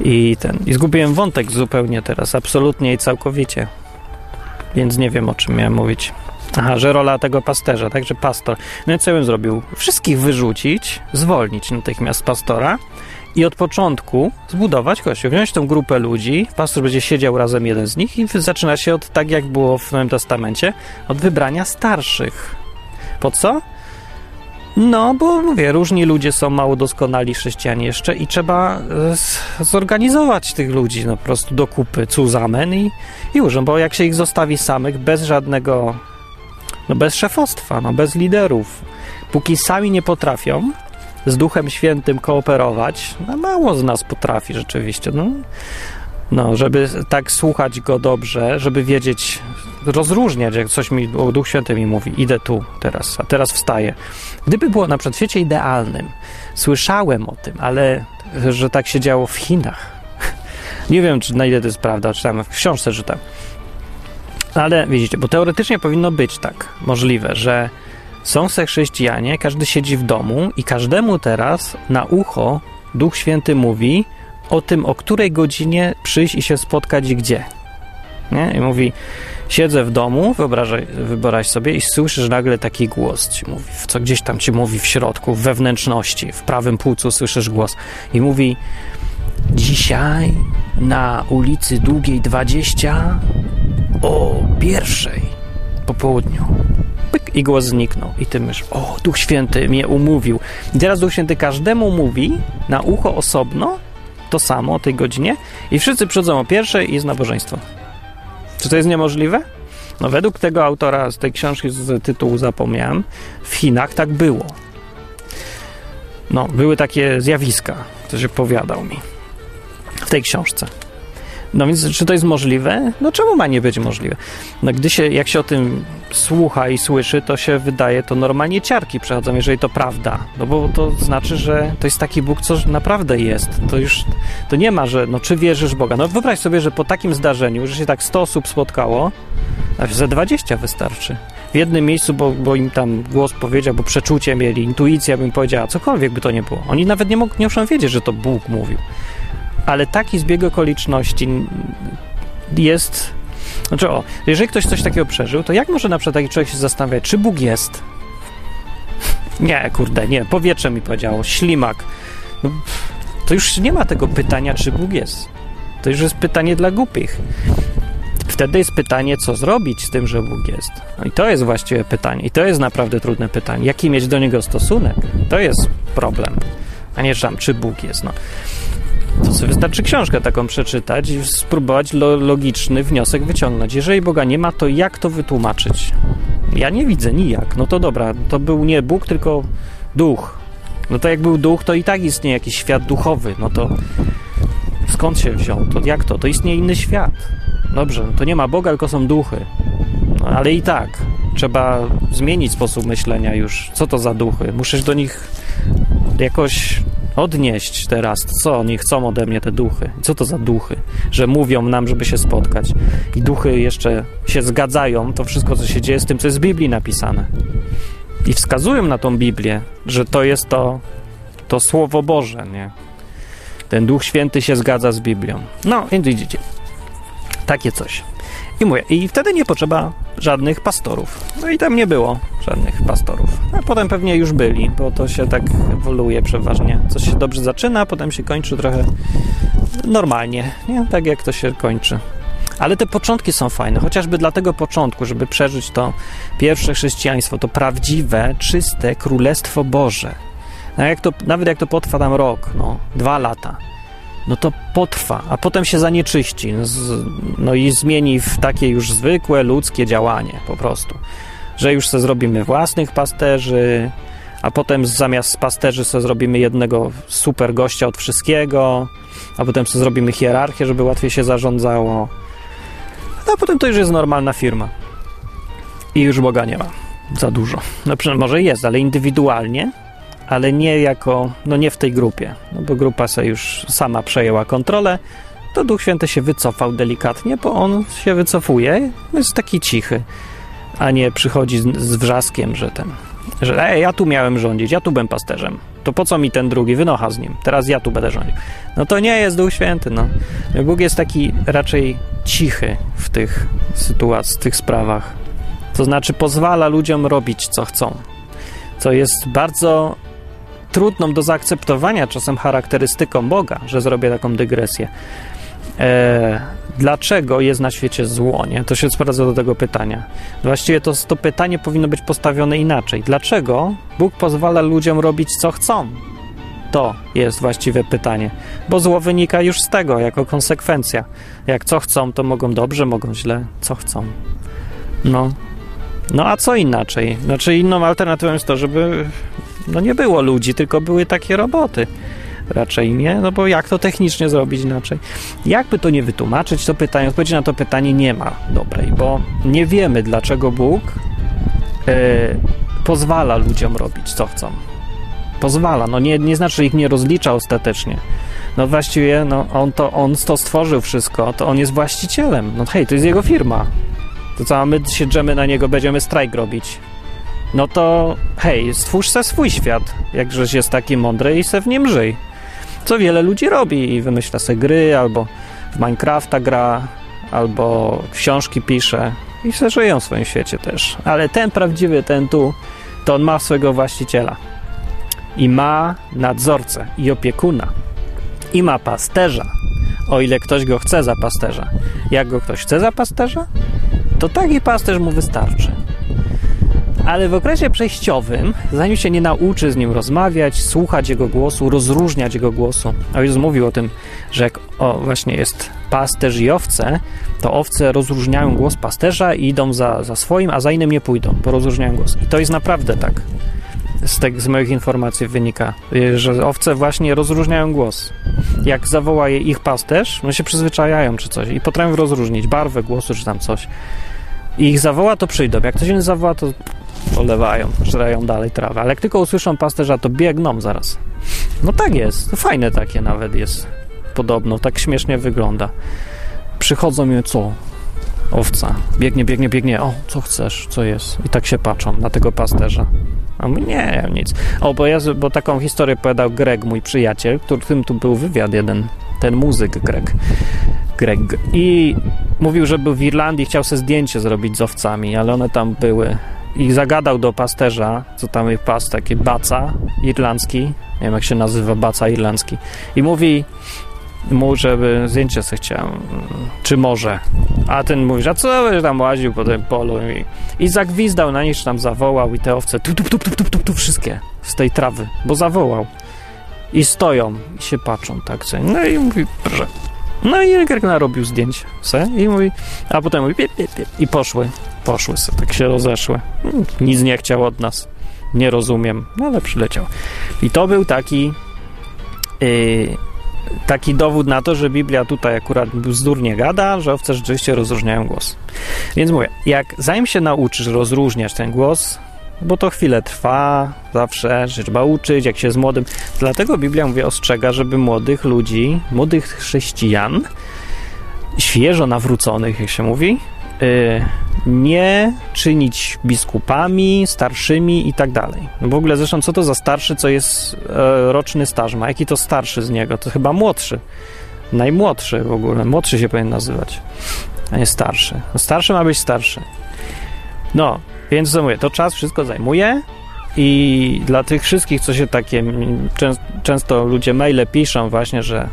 I ten. I zgubiłem wątek zupełnie teraz. Absolutnie i całkowicie. Więc nie wiem, o czym miałem mówić. Aha, że rola tego pasterza, także pastor. No i co bym zrobił? Wszystkich wyrzucić, zwolnić natychmiast pastora i od początku zbudować kościół, wziąć tą grupę ludzi, pastor będzie siedział razem jeden z nich i zaczyna się od, tak jak było w Nowym Testamencie, od wybrania starszych. Po co? No, bo mówię, różni ludzie są mało doskonali chrześcijanie jeszcze i trzeba e, zorganizować tych ludzi no, po prostu do kupy, cuzamen i, i już, bo jak się ich zostawi samych, bez żadnego, no bez szefostwa, no bez liderów, póki sami nie potrafią, z Duchem Świętym kooperować, no mało z nas potrafi rzeczywiście. No, no, żeby tak słuchać go dobrze, żeby wiedzieć, rozróżniać, jak coś mi Duch Święty mi mówi, idę tu teraz, a teraz wstaję. Gdyby było na przykład w świecie idealnym, słyszałem o tym, ale że tak się działo w Chinach. Nie wiem, czy na ile to jest prawda, czytałem w książce, czytam. Ale widzicie, bo teoretycznie powinno być tak możliwe, że są se chrześcijanie, każdy siedzi w domu i każdemu teraz na ucho Duch Święty mówi o tym, o której godzinie przyjść i się spotkać i gdzie. Nie? I mówi, siedzę w domu, wyobrażaj, wyobraź sobie i słyszysz nagle taki głos ci mówi, co gdzieś tam ci mówi w środku, w wewnętrzności, w prawym płucu słyszysz głos i mówi dzisiaj na ulicy Długiej 20 o pierwszej po południu i głos zniknął. I ty myślisz, o, Duch Święty mnie umówił. I teraz Duch Święty każdemu mówi na ucho osobno to samo o tej godzinie i wszyscy przychodzą o pierwszej i jest nabożeństwo. Czy to jest niemożliwe? No według tego autora z tej książki z tytułu zapomniałem, w Chinach tak było. No, były takie zjawiska, coś opowiadał mi w tej książce. No więc czy to jest możliwe? No czemu ma nie być możliwe? No gdy się, jak się o tym słucha i słyszy, to się wydaje, to normalnie ciarki przechodzą, jeżeli to prawda. No bo to znaczy, że to jest taki Bóg, co naprawdę jest. To już, to nie ma, że no czy wierzysz Boga. No wyobraź sobie, że po takim zdarzeniu, że się tak 100 osób spotkało, a ze 20 wystarczy. w jednym miejscu, bo, bo im tam głos powiedział, bo przeczucie mieli, intuicja bym powiedziała, cokolwiek by to nie było. Oni nawet nie, mog, nie muszą wiedzieć, że to Bóg mówił. Ale taki zbieg okoliczności jest. Znaczy, o, jeżeli ktoś coś takiego przeżył, to jak może na przykład taki człowiek się zastanawiać, czy Bóg jest? Nie, kurde, nie. Powietrze mi powiedziało, ślimak. No, to już nie ma tego pytania, czy Bóg jest. To już jest pytanie dla głupich. Wtedy jest pytanie, co zrobić z tym, że Bóg jest. No i to jest właściwe pytanie. I to jest naprawdę trudne pytanie. Jaki mieć do niego stosunek? To jest problem. A nie tam, czy Bóg jest. No. To sobie wystarczy książkę taką przeczytać i spróbować lo logiczny wniosek wyciągnąć. Jeżeli Boga nie ma, to jak to wytłumaczyć? Ja nie widzę nijak. No to dobra, to był nie Bóg, tylko duch. No to jak był duch, to i tak istnieje jakiś świat duchowy. No to skąd się wziął? To jak to? To istnieje inny świat. Dobrze, no to nie ma Boga, tylko są duchy. No, ale i tak trzeba zmienić sposób myślenia już. Co to za duchy? Muszę do nich jakoś odnieść teraz. Co oni chcą ode mnie, te duchy? Co to za duchy? Że mówią nam, żeby się spotkać. I duchy jeszcze się zgadzają, to wszystko, co się dzieje z tym, co jest w Biblii napisane. I wskazują na tą Biblię, że to jest to, to Słowo Boże, nie? Ten Duch Święty się zgadza z Biblią. No, więc widzicie. Takie coś. I mówię, i wtedy nie potrzeba żadnych pastorów. No i tam nie było żadnych pastorów. A potem pewnie już byli, bo to się tak ewoluuje przeważnie. Coś się dobrze zaczyna, potem się kończy trochę normalnie, nie? Tak jak to się kończy. Ale te początki są fajne, chociażby dla tego początku, żeby przeżyć to pierwsze chrześcijaństwo, to prawdziwe, czyste Królestwo Boże. No jak to, nawet jak to potrwa tam rok, no, dwa lata, no to potrwa, a potem się zanieczyści, no i zmieni w takie już zwykłe ludzkie działanie po prostu. Że już sobie zrobimy własnych pasterzy, a potem zamiast pasterzy sobie zrobimy jednego super gościa od wszystkiego, a potem sobie zrobimy hierarchię, żeby łatwiej się zarządzało. A potem to już jest normalna firma. I już Boga nie ma za dużo. No może jest, ale indywidualnie ale nie jako, no nie w tej grupie, no bo grupa sobie już sama przejęła kontrolę, to Duch Święty się wycofał delikatnie, bo on się wycofuje, jest taki cichy, a nie przychodzi z, z wrzaskiem, że ten, że ej, ja tu miałem rządzić, ja tu byłem pasterzem, to po co mi ten drugi wynocha z nim, teraz ja tu będę rządził. No to nie jest Duch Święty, no. Bóg jest taki raczej cichy w tych sytuacjach, w tych sprawach. To znaczy pozwala ludziom robić, co chcą. Co jest bardzo trudną do zaakceptowania czasem charakterystyką Boga, że zrobię taką dygresję. E, dlaczego jest na świecie zło? Nie? To się sprowadza do tego pytania. Właściwie to, to pytanie powinno być postawione inaczej. Dlaczego Bóg pozwala ludziom robić co chcą? To jest właściwe pytanie, bo zło wynika już z tego, jako konsekwencja. Jak co chcą, to mogą dobrze, mogą źle, co chcą. No. No a co inaczej? Znaczy inną alternatywą jest to, żeby no nie było ludzi, tylko były takie roboty. Raczej nie, no bo jak to technicznie zrobić inaczej? Jakby to nie wytłumaczyć, to pytanie, odpowiedzi na to pytanie nie ma dobrej, bo nie wiemy, dlaczego Bóg yy, pozwala ludziom robić, co chcą. Pozwala, no nie, nie znaczy, że ich nie rozlicza ostatecznie. No właściwie, no on to, on to stworzył wszystko, to on jest właścicielem. No hej, to jest jego firma. To co, my siedzimy na niego, będziemy strajk robić no to hej, stwórz se swój świat, jakżeś jest taki mądry i se w nim żyj. Co wiele ludzi robi i wymyśla se gry, albo w Minecrafta gra, albo książki pisze i se żyją w swoim świecie też. Ale ten prawdziwy, ten tu, to on ma swego właściciela. I ma nadzorcę i opiekuna. I ma pasterza, o ile ktoś go chce za pasterza. Jak go ktoś chce za pasterza, to taki pasterz mu wystarczy ale w okresie przejściowym, zanim się nie nauczy z nim rozmawiać, słuchać jego głosu, rozróżniać jego głosu, a Jezus mówił o tym, że jak o, właśnie jest pasterz i owce, to owce rozróżniają głos pasterza i idą za, za swoim, a za innym nie pójdą, bo rozróżniają głos. I to jest naprawdę tak. Z, te, z moich informacji wynika, że owce właśnie rozróżniają głos. Jak zawoła je ich pasterz, no się przyzwyczajają czy coś i potrafią rozróżnić barwę głosu czy tam coś. I ich zawoła, to przyjdą. Jak ktoś inny zawoła, to polewają, żreją dalej trawę. Ale jak tylko usłyszą pasterza, to biegną zaraz. No tak jest. Fajne takie nawet jest. Podobno. Tak śmiesznie wygląda. Przychodzą i co? owca. Biegnie, biegnie, biegnie. O, co chcesz? Co jest? I tak się patrzą na tego pasterza. A mówi, nie, nic. O, bo, ja, bo taką historię opowiadał Greg, mój przyjaciel, którym tu był wywiad jeden, ten muzyk Greg. Greg. I mówił, że był w Irlandii, chciał sobie zdjęcie zrobić z owcami, ale one tam były. I zagadał do pasterza, co tam ich pas, taki baca irlandzki, nie wiem jak się nazywa, baca irlandzki. I mówi mu, żeby zdjęcie sobie chciał, czy może. A ten mówi, a co będziesz tam łaził po tym polu i, i zagwizdał na nich, tam zawołał i te owce tu, tu, tu, tu, tu, tu, tu wszystkie z tej trawy, bo zawołał. I stoją i się patrzą tak co. No i mówi, proszę. No i Greg narobił zdjęć se i mówi, a potem mówi piep, piep, piep, i poszły, poszły se, tak się rozeszły. Nic nie chciał od nas, nie rozumiem, ale przyleciał. I to był taki yy, taki dowód na to, że Biblia tutaj akurat bzdur nie gada, że owce rzeczywiście rozróżniają głos. Więc mówię, jak zanim się nauczysz rozróżniać ten głos, bo to chwilę trwa, zawsze, trzeba uczyć, jak się z młodym. Dlatego Biblia, mówię, ostrzega, żeby młodych ludzi, młodych chrześcijan, świeżo nawróconych, jak się mówi, yy, nie czynić biskupami, starszymi i tak dalej. No w ogóle zresztą co to za starszy, co jest e, roczny staż ma? Jaki to starszy z niego? To chyba młodszy. Najmłodszy w ogóle. Młodszy się powinien nazywać, a nie starszy. No starszy ma być starszy. No, więc co mówię, to czas wszystko zajmuje i dla tych wszystkich, co się takie, czę, często ludzie maile piszą właśnie, że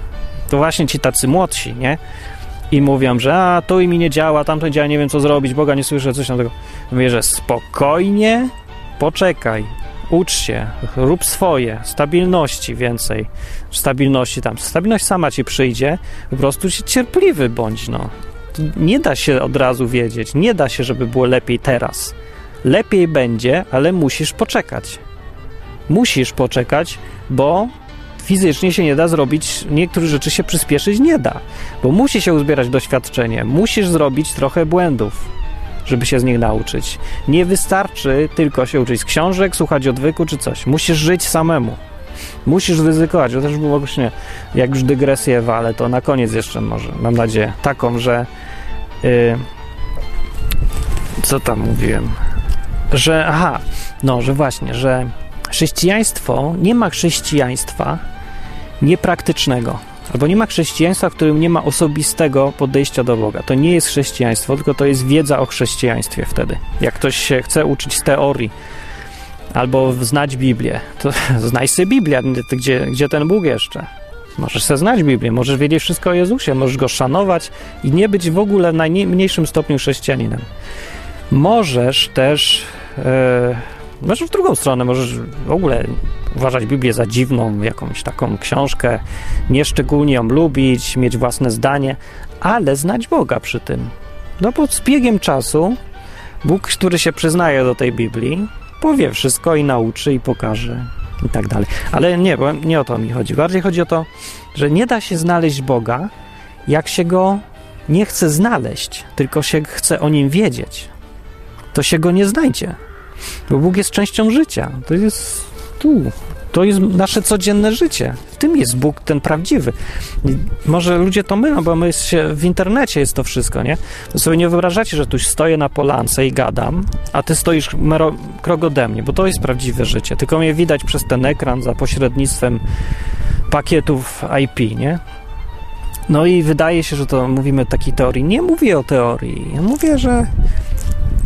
to właśnie ci tacy młodsi, nie? I mówią, że a, to mi nie działa, tamto działa, nie wiem co zrobić, Boga nie słyszę, coś tam tego. Mówię, że spokojnie, poczekaj, ucz się, rób swoje, stabilności więcej, stabilności tam, stabilność sama ci przyjdzie, po prostu się cierpliwy bądź, no. Nie da się od razu wiedzieć, nie da się, żeby było lepiej teraz. Lepiej będzie, ale musisz poczekać. Musisz poczekać, bo fizycznie się nie da zrobić, niektórych rzeczy się przyspieszyć nie da, bo musi się uzbierać doświadczenie, musisz zrobić trochę błędów, żeby się z nich nauczyć. Nie wystarczy tylko się uczyć z książek, słuchać odwyku czy coś. Musisz żyć samemu. Musisz ryzykować. To też było właśnie, jak już dygresję wale, to na koniec jeszcze może, mam nadzieję, taką, że yy, co tam mówiłem? Że, aha, no, że właśnie, że chrześcijaństwo, nie ma chrześcijaństwa niepraktycznego. Albo nie ma chrześcijaństwa, w którym nie ma osobistego podejścia do Boga. To nie jest chrześcijaństwo, tylko to jest wiedza o chrześcijaństwie wtedy. Jak ktoś się chce uczyć z teorii, albo znać Biblię, to znaj sobie Biblię, gdzie, gdzie ten Bóg jeszcze. Możesz sobie znać Biblię, możesz wiedzieć wszystko o Jezusie, możesz Go szanować i nie być w ogóle w najmniejszym stopniu chrześcijaninem. Możesz też... Yy, Możesz w drugą stronę, możesz w ogóle uważać Biblię za dziwną, jakąś taką książkę, nieszczególnie ją lubić, mieć własne zdanie, ale znać Boga przy tym. No bo z biegiem czasu Bóg, który się przyznaje do tej Biblii, powie wszystko i nauczy i pokaże i tak dalej. Ale nie, bo nie o to mi chodzi. Bardziej chodzi o to, że nie da się znaleźć Boga, jak się go nie chce znaleźć, tylko się chce o nim wiedzieć. To się go nie znajdzie. Bo Bóg jest częścią życia. To jest tu. To jest nasze codzienne życie. W tym jest Bóg ten prawdziwy. Może ludzie to mylą, bo my się, w internecie jest to wszystko, nie? Sobie nie wyobrażacie, że tu stoję na polance i gadam, a ty stoisz mero, krok ode mnie, bo to jest prawdziwe życie. Tylko mnie widać przez ten ekran za pośrednictwem pakietów IP, nie? No i wydaje się, że to mówimy takiej teorii. Nie mówię o teorii. Ja mówię, że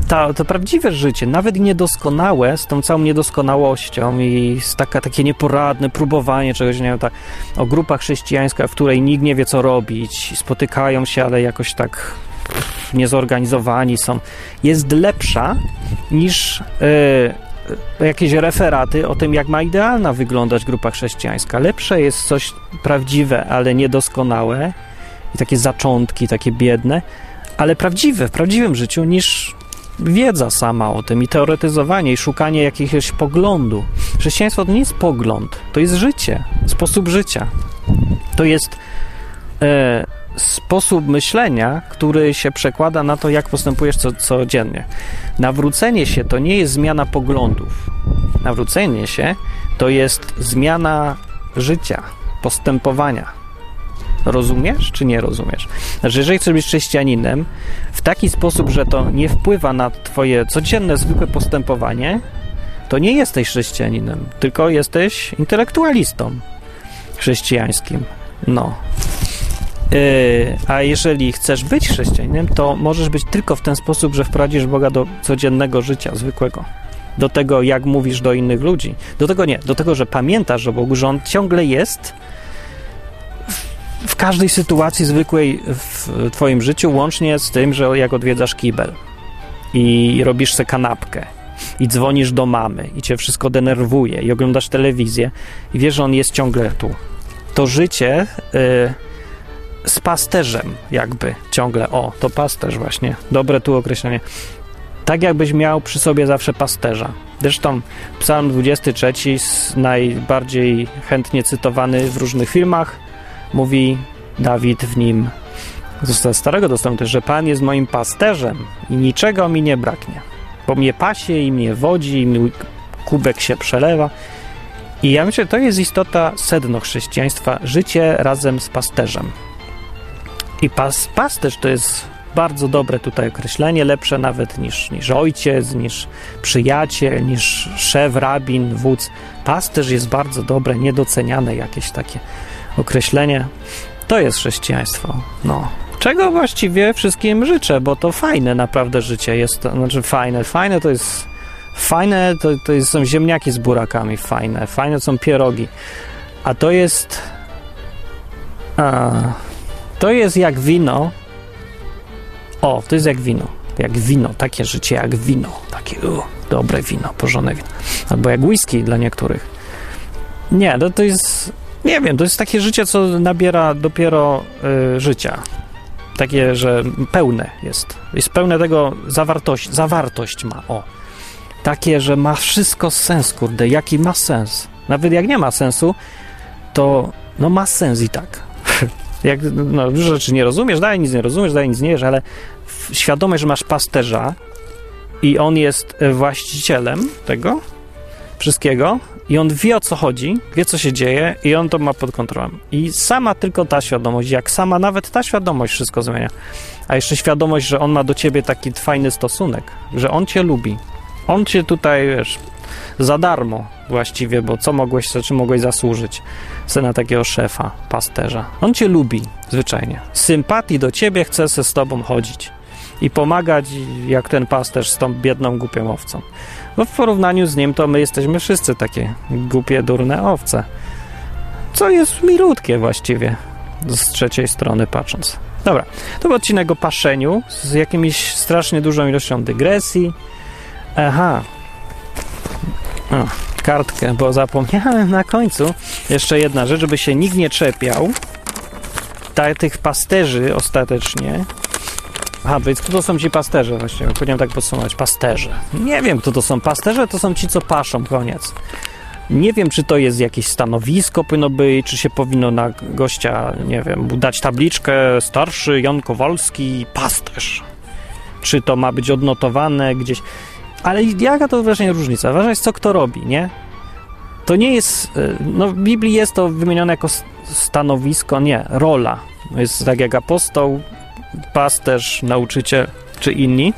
ta, to prawdziwe życie, nawet niedoskonałe, z tą całą niedoskonałością i z taka, takie nieporadne próbowanie czegoś, nie wiem, tak, o grupa chrześcijańska, w której nikt nie wie, co robić, spotykają się, ale jakoś tak niezorganizowani są, jest lepsza niż yy, jakieś referaty o tym, jak ma idealna wyglądać grupa chrześcijańska. Lepsze jest coś prawdziwe, ale niedoskonałe i takie zaczątki, takie biedne, ale prawdziwe, w prawdziwym życiu, niż wiedza sama o tym i teoretyzowanie i szukanie jakiegoś poglądu. Chrześcijaństwo to nie jest pogląd, to jest życie, sposób życia. To jest e, sposób myślenia, który się przekłada na to, jak postępujesz co, codziennie. Nawrócenie się to nie jest zmiana poglądów. Nawrócenie się to jest zmiana życia, postępowania. Rozumiesz, czy nie rozumiesz? Znaczy, jeżeli chcesz być chrześcijaninem w taki sposób, że to nie wpływa na twoje codzienne, zwykłe postępowanie, to nie jesteś chrześcijaninem, tylko jesteś intelektualistą chrześcijańskim. No. Yy, a jeżeli chcesz być chrześcijaninem, to możesz być tylko w ten sposób, że wprowadzisz Boga do codziennego życia, zwykłego. Do tego, jak mówisz do innych ludzi. Do tego nie, do tego, że pamiętasz o Bogu, że On ciągle jest w, każdej sytuacji zwykłej w Twoim życiu, łącznie z tym, że jak odwiedzasz kibel i robisz se kanapkę i dzwonisz do mamy i cię wszystko denerwuje i oglądasz telewizję i wiesz, że on jest ciągle tu. To życie y, z pasterzem jakby ciągle. O, to pasterz właśnie. Dobre tu określenie. Tak jakbyś miał przy sobie zawsze pasterza. Zresztą psalm 23 najbardziej chętnie cytowany w różnych filmach mówi Dawid w nim ze Starego też, że Pan jest moim pasterzem i niczego mi nie braknie bo mnie pasie i mnie wodzi, i mój kubek się przelewa. I ja myślę, że to jest istota, sedno chrześcijaństwa, życie razem z pasterzem. I pas, pasterz to jest bardzo dobre tutaj określenie, lepsze nawet niż, niż ojciec, niż przyjaciel, niż szef, rabin, wódz. Pasterz jest bardzo dobre, niedoceniane jakieś takie określenie. To jest chrześcijaństwo. No, Czego właściwie wszystkim życzę, bo to fajne naprawdę życie jest, to, znaczy fajne, fajne to jest fajne, to, to są ziemniaki z burakami, fajne, fajne są pierogi, a to jest a, to jest jak wino o, to jest jak wino, jak wino, takie życie jak wino, takie u, dobre wino, porządne wino, albo jak whisky dla niektórych. Nie, to, to jest, nie wiem, to jest takie życie, co nabiera dopiero y, życia takie, że pełne jest. Jest pełne tego zawartość, zawartość ma, o. Takie, że ma wszystko sens, kurde, jaki ma sens. Nawet jak nie ma sensu, to no ma sens i tak. jak no, rzeczy nie rozumiesz, dalej nic nie rozumiesz, dalej nic nie wiesz, ale świadomość, że masz pasterza i on jest e, właścicielem tego wszystkiego, i on wie o co chodzi, wie co się dzieje i on to ma pod kontrolą. I sama tylko ta świadomość, jak sama nawet ta świadomość wszystko zmienia. A jeszcze świadomość, że on ma do ciebie taki fajny stosunek, że on cię lubi. On cię tutaj, wiesz, za darmo właściwie, bo co mogłeś, czy mogłeś zasłużyć se na takiego szefa, pasterza. On cię lubi, zwyczajnie. Sympatii do ciebie chce se z tobą chodzić i pomagać jak ten pasterz z tą biedną, głupią owcą. Bo w porównaniu z nim to my jesteśmy wszyscy takie głupie, durne owce. Co jest milutkie właściwie, z trzeciej strony patrząc. Dobra, to był odcinek o paszeniu z jakimiś strasznie dużą ilością dygresji. Aha. O, kartkę, bo zapomniałem na końcu. Jeszcze jedna rzecz, żeby się nikt nie czepiał. Tych pasterzy ostatecznie Aha, więc kto to są ci pasterze właśnie? Powinienem tak podsumować. Pasterze. Nie wiem, kto to są. Pasterze to są ci, co paszą, koniec. Nie wiem, czy to jest jakieś stanowisko powinno być, czy się powinno na gościa, nie wiem, dać tabliczkę starszy Jan Kowalski, pasterz. Czy to ma być odnotowane gdzieś. Ale jaka to właśnie różnica? Ważne jest, co kto robi, nie? To nie jest, e, no w Biblii jest to wymienione jako stanowisko, nie, rola. Jest tak jak apostoł, pasterz, nauczyciel czy inni,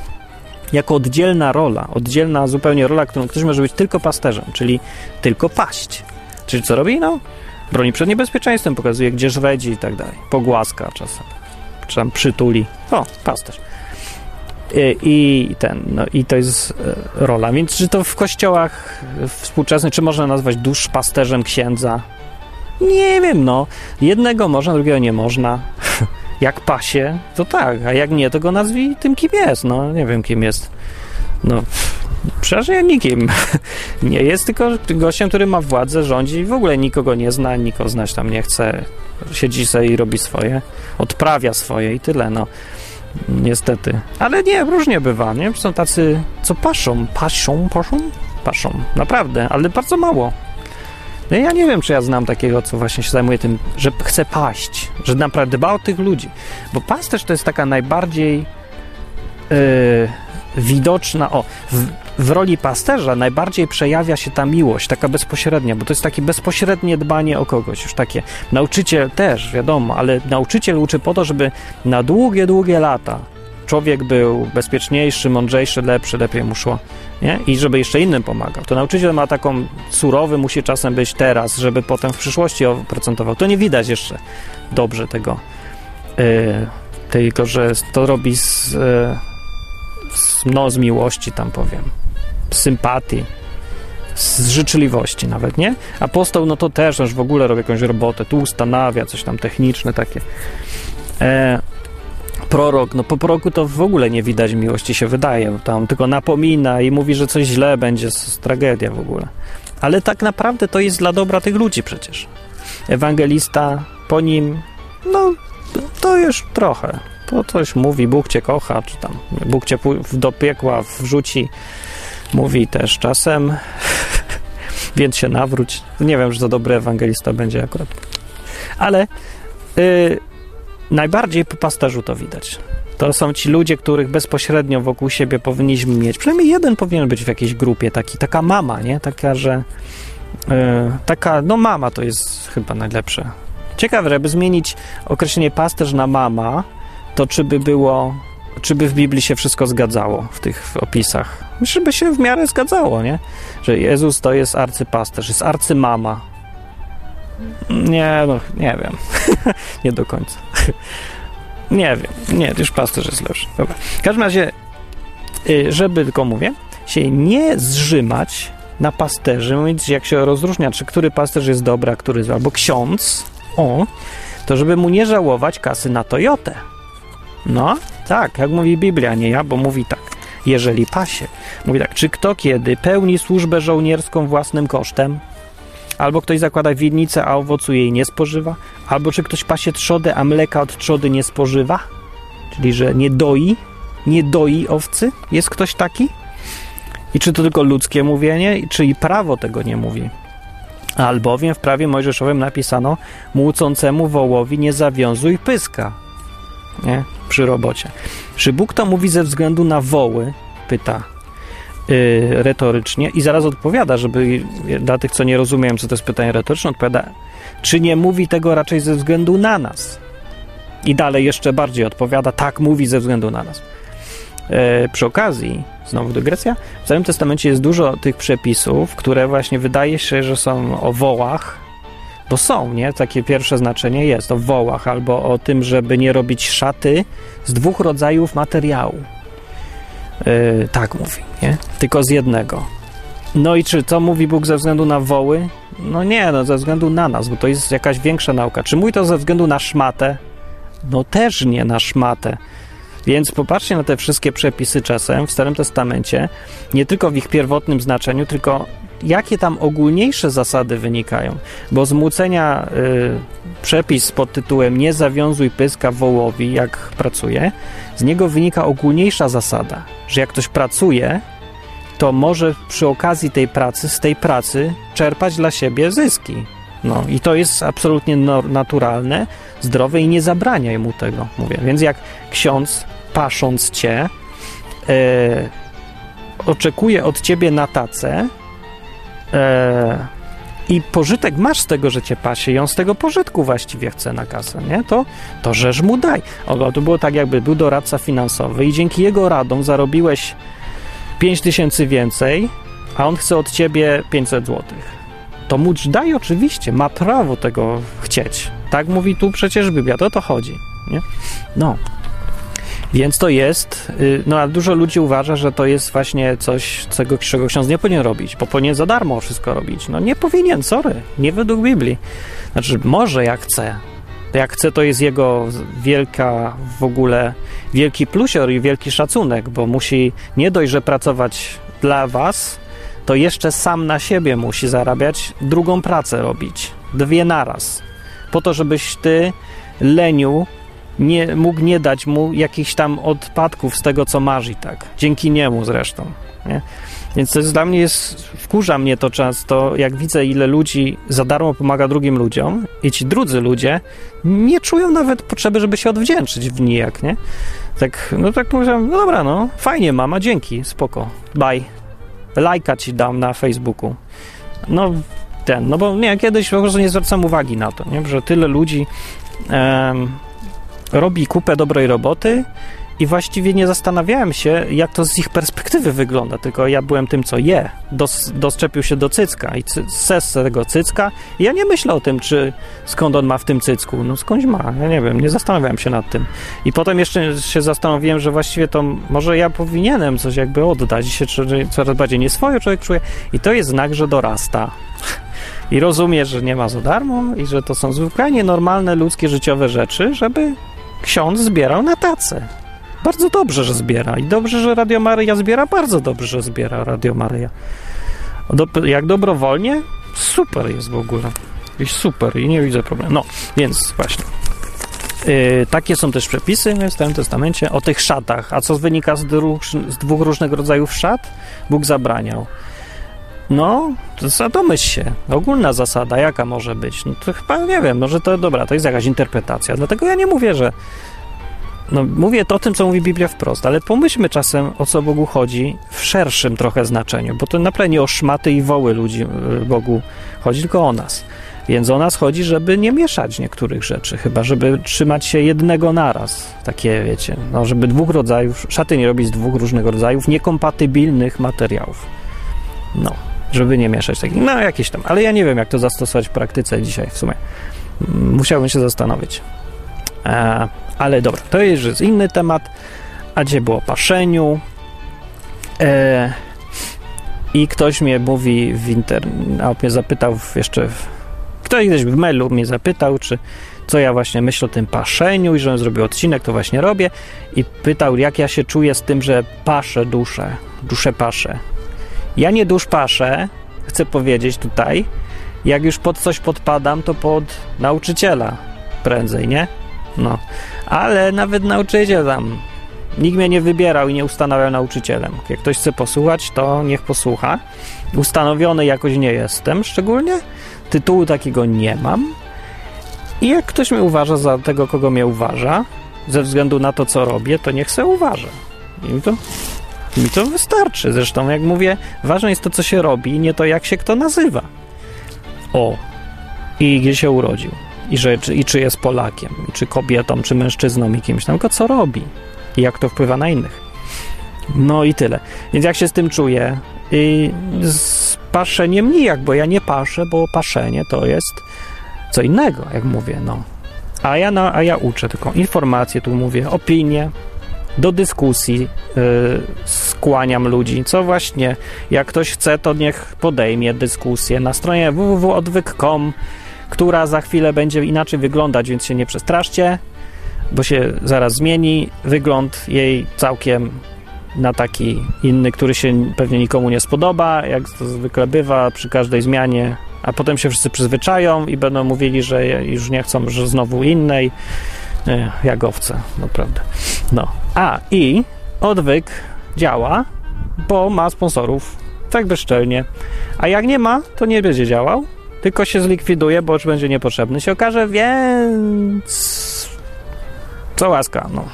jako oddzielna rola, oddzielna zupełnie rola, którą ktoś może być tylko pasterzem, czyli tylko paść. Czyli co robi? No, broni przed niebezpieczeństwem, pokazuje, gdzie żwedzi i tak dalej. Pogłaska czasem, czy tam przytuli. O, pasterz. I, I, ten, no i to jest e, rola. Więc czy to w kościołach współczesnych, czy można nazwać duszpasterzem księdza? Nie wiem, no. Jednego można, drugiego nie można. Jak pasie, to tak, a jak nie, to go nazwij tym, kim jest. No, nie wiem, kim jest. No, ja nikim. Nie jest tylko gościem, który ma władzę, rządzi i w ogóle nikogo nie zna, nikogo znać tam nie chce. Siedzi sobie i robi swoje, odprawia swoje i tyle, no. Niestety. Ale nie, różnie bywa, nie? Są tacy, co paszą, paszą, paszą, paszą. Naprawdę, ale bardzo mało. No ja nie wiem, czy ja znam takiego, co właśnie się zajmuje tym, że chce paść, że naprawdę dba o tych ludzi. Bo pasterz to jest taka najbardziej yy, widoczna, o, w, w roli pasterza najbardziej przejawia się ta miłość, taka bezpośrednia, bo to jest takie bezpośrednie dbanie o kogoś, już takie. Nauczyciel też, wiadomo, ale nauczyciel uczy po to, żeby na długie, długie lata człowiek był bezpieczniejszy, mądrzejszy, lepszy, lepiej mu szło, nie? I żeby jeszcze innym pomagał. To nauczyciel ma taką surowy, musi czasem być teraz, żeby potem w przyszłości oprocentował. To nie widać jeszcze dobrze tego, yy, tego że to robi z, z, no, z miłości, tam powiem, z sympatii, z życzliwości nawet, nie? Apostoł, no to też już w ogóle robi jakąś robotę, tu ustanawia coś tam techniczne takie. E, prorok, no po proroku to w ogóle nie widać miłości, się wydaje, tam tylko napomina i mówi, że coś źle będzie, jest tragedia w ogóle. Ale tak naprawdę to jest dla dobra tych ludzi przecież. Ewangelista po nim, no to już trochę. To coś mówi, Bóg cię kocha, czy tam Bóg cię do piekła wrzuci. Mówi też czasem, więc się nawróć. Nie wiem, że to dobry ewangelista będzie akurat. Ale yy, najbardziej po pasterzu to widać. To są ci ludzie, których bezpośrednio wokół siebie powinniśmy mieć. Przynajmniej jeden powinien być w jakiejś grupie, taki, taka mama, nie? Taka, że yy, taka, no mama to jest chyba najlepsze. Ciekawe, żeby zmienić określenie pasterz na mama, to czy by było, czy by w Biblii się wszystko zgadzało w tych opisach? Myślę, by się w miarę zgadzało, nie? Że Jezus to jest arcypasterz, jest arcymama. Nie, no, nie wiem. nie do końca. nie wiem. Nie, już pasterz jest lepszy. Dobra. W każdym razie, y, żeby tylko mówię, się nie zrzymać na pasterzy, mówić jak się rozróżnia, czy który pasterz jest dobry, a który zły, albo ksiądz, o, to żeby mu nie żałować kasy na Toyotę. No, tak, jak mówi Biblia, nie ja, bo mówi tak. Jeżeli pasie, mówi tak, czy kto kiedy pełni służbę żołnierską własnym kosztem, albo ktoś zakłada winnicę, a owocu jej nie spożywa, albo czy ktoś pasie trzodę, a mleka od trzody nie spożywa, czyli że nie doi, nie doi owcy, jest ktoś taki? I czy to tylko ludzkie mówienie, czy i prawo tego nie mówi? Albowiem w prawie mojżeszowym napisano młócącemu wołowi nie zawiązuj pyska. Nie? Przy robocie. Czy Bóg to mówi ze względu na woły? Pyta retorycznie i zaraz odpowiada, żeby dla tych, co nie rozumieją, co to jest pytanie retoryczne, odpowiada, czy nie mówi tego raczej ze względu na nas? I dalej jeszcze bardziej odpowiada, tak mówi ze względu na nas. Yy, przy okazji, znowu dygresja, w Starym Testamencie jest dużo tych przepisów, które właśnie wydaje się, że są o wołach, bo są, nie? Takie pierwsze znaczenie jest o wołach albo o tym, żeby nie robić szaty z dwóch rodzajów materiału. Yy, tak mówi, nie? Tylko z jednego. No i czy to mówi Bóg ze względu na woły? No nie, no ze względu na nas, bo to jest jakaś większa nauka. Czy mówi to ze względu na szmatę? No też nie na szmatę. Więc popatrzcie na te wszystkie przepisy czasem w Starym Testamencie, nie tylko w ich pierwotnym znaczeniu, tylko jakie tam ogólniejsze zasady wynikają. Bo z y, przepis pod tytułem nie zawiązuj pyska wołowi, jak pracuje, z niego wynika ogólniejsza zasada, że jak ktoś pracuje, to może przy okazji tej pracy, z tej pracy czerpać dla siebie zyski. No i to jest absolutnie naturalne, zdrowe i nie zabraniaj mu tego, mówię. Więc jak ksiądz, pasząc cię, yy, oczekuje od ciebie na tacę, i pożytek masz z tego, że cię pasie i on z tego pożytku właściwie chce na kasę, nie? To, to żeż mu daj. O, to było tak jakby był doradca finansowy i dzięki jego radom zarobiłeś 5 tysięcy więcej, a on chce od ciebie 500 złotych. To mu daj oczywiście, ma prawo tego chcieć. Tak mówi tu przecież Biblia, to o to chodzi, nie? No, więc to jest, y, no a dużo ludzi uważa, że to jest właśnie coś, czego, czego ksiądz nie powinien robić, bo powinien za darmo wszystko robić. No nie powinien, sorry, nie według Biblii. Znaczy, może jak chce. Jak chce, to jest jego wielka w ogóle, wielki plusior i wielki szacunek, bo musi nie dość, że pracować dla was, to jeszcze sam na siebie musi zarabiać, drugą pracę robić. Dwie naraz. Po to, żebyś ty, leniu, nie, mógł nie dać mu jakichś tam odpadków z tego, co masz i tak. Dzięki niemu zresztą. Nie? Więc to jest, dla mnie jest, wkurza mnie to często, jak widzę, ile ludzi za darmo pomaga drugim ludziom i ci drudzy ludzie nie czują nawet potrzeby, żeby się odwdzięczyć w nijak, nie? Tak, no tak mówię, no dobra, no, fajnie mama, dzięki, spoko, bye. lajka ci dam na Facebooku. No, ten, no bo nie, kiedyś po prostu nie zwracam uwagi na to, nie? że tyle ludzi em, robi kupę dobrej roboty i właściwie nie zastanawiałem się, jak to z ich perspektywy wygląda, tylko ja byłem tym, co je. Dos, doszczepił się do cycka i cy, ses tego cycka i ja nie myślę o tym, czy skąd on ma w tym cycku. No skądś ma, ja nie wiem, nie zastanawiałem się nad tym. I potem jeszcze się zastanowiłem, że właściwie to może ja powinienem coś jakby oddać się coraz bardziej nieswojo człowiek czuje i to jest znak, że dorasta. I rozumie, że nie ma za darmo i że to są zwyczajnie normalne ludzkie życiowe rzeczy, żeby ksiądz zbierał na tacę. Bardzo dobrze, że zbiera. I dobrze, że Radio Maryja zbiera. Bardzo dobrze, że zbiera Radio Maryja. Do, jak dobrowolnie? Super jest w ogóle. Jest super i nie widzę problemu. No, więc właśnie. Yy, takie są też przepisy w Starym Testamencie o tych szatach. A co wynika z, dru, z dwóch różnych rodzajów szat? Bóg zabraniał. No, to domyśl się. Ogólna zasada, jaka może być? No to chyba nie wiem, może to dobra, to jest jakaś interpretacja. Dlatego ja nie mówię, że no, mówię to o tym, co mówi Biblia wprost, ale pomyślmy czasem, o co Bogu chodzi w szerszym trochę znaczeniu, bo to naprawdę nie o szmaty i woły ludzi y, Bogu chodzi, tylko o nas. Więc o nas chodzi, żeby nie mieszać niektórych rzeczy, chyba żeby trzymać się jednego naraz. Takie, wiecie, no, żeby dwóch rodzajów, szaty nie robić z dwóch różnych rodzajów niekompatybilnych materiałów. No, żeby nie mieszać takich, no jakieś tam, ale ja nie wiem, jak to zastosować w praktyce dzisiaj w sumie. Musiałbym się zastanowić. E, ale dobra, to jest inny temat. A gdzie było o paszeniu. E, I ktoś mnie mówi w internecie, a mnie zapytał jeszcze, w, ktoś gdzieś w mailu mnie zapytał, czy co ja właśnie myślę o tym paszeniu i żebym zrobił odcinek, to właśnie robię. I pytał, jak ja się czuję z tym, że paszę duszę, duszę paszę. Ja nie dusz paszę, chcę powiedzieć tutaj. Jak już pod coś podpadam, to pod nauczyciela prędzej, nie? No, ale nawet nauczyciel tam, nikt mnie nie wybierał i nie ustanawiał nauczycielem. Jak ktoś chce posłuchać, to niech posłucha. Ustanowiony jakoś nie jestem szczególnie, tytułu takiego nie mam. I jak ktoś mnie uważa za tego, kogo mnie uważa, ze względu na to, co robię, to niech se uważa. I to, mi to wystarczy. Zresztą, jak mówię, ważne jest to, co się robi, nie to, jak się kto nazywa. O, i gdzie się urodził i, że, czy, i czy jest Polakiem, i czy kobietą, czy mężczyzną i kimś tam, tylko co robi i jak to wpływa na innych. No i tyle. Więc jak się z tym czuję? I z paszeniem nijak, bo ja nie paszę, bo paszenie to jest co innego, jak mówię, no. A ja, no, a ja uczę tylko informacje, tu mówię, opinie, do dyskusji yy, skłaniam ludzi, co właśnie, jak ktoś chce, to niech podejmie dyskusję na stronie www.odwyk.com która za chwilę będzie inaczej wyglądać, więc się nie przestraszcie, bo się zaraz zmieni wygląd jej całkiem na taki inny, który się pewnie nikomu nie spodoba, jak to zwykle bywa przy każdej zmianie, a potem się wszyscy przyzwyczają i będą mówili, że już nie chcą, że znowu innej, jak owce, naprawdę. No. A, i odwyk działa, bo ma sponsorów, tak bezczelnie. A jak nie ma, to nie będzie działał, tylko się zlikwiduje, bo już będzie niepotrzebny. Się okaże, więc... Co łaska, no.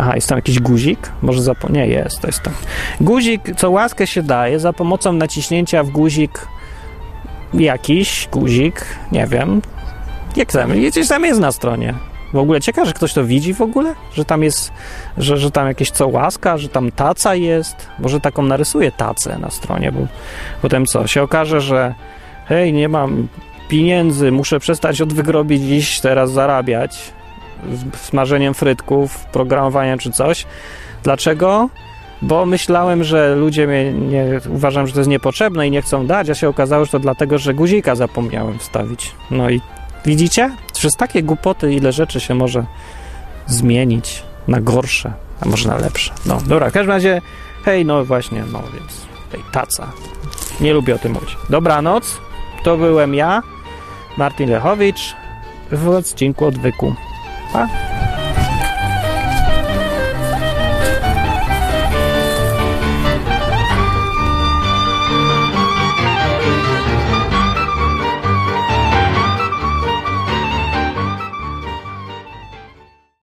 Aha, jest tam jakiś guzik? Może zapo... Nie, jest, to jest tam. Guzik, co łaskę się daje za pomocą naciśnięcia w guzik jakiś guzik, nie wiem. Jak tam, gdzieś tam jest na stronie. W ogóle ciekawe, że ktoś to widzi w ogóle? Że tam jest, że, że tam jakieś co łaska, że tam taca jest. Może taką narysuje tacę na stronie, bo potem co? Się okaże, że hej, nie mam pieniędzy, muszę przestać od wygrobić dziś, teraz zarabiać smażeniem frytków, programowaniem czy coś. Dlaczego? Bo myślałem, że ludzie mnie nie, uważam, że to jest niepotrzebne i nie chcą dać, a się okazało, że to dlatego, że guzika zapomniałem wstawić. No i widzicie? Przez takie głupoty ile rzeczy się może zmienić na gorsze, a może na lepsze. No dobra, w każdym razie, hej, no właśnie, no więc tej taca. Nie lubię o tym mówić. Dobranoc. To byłem ja, Martin Lechowicz, w odcinku Odwyku. Pa!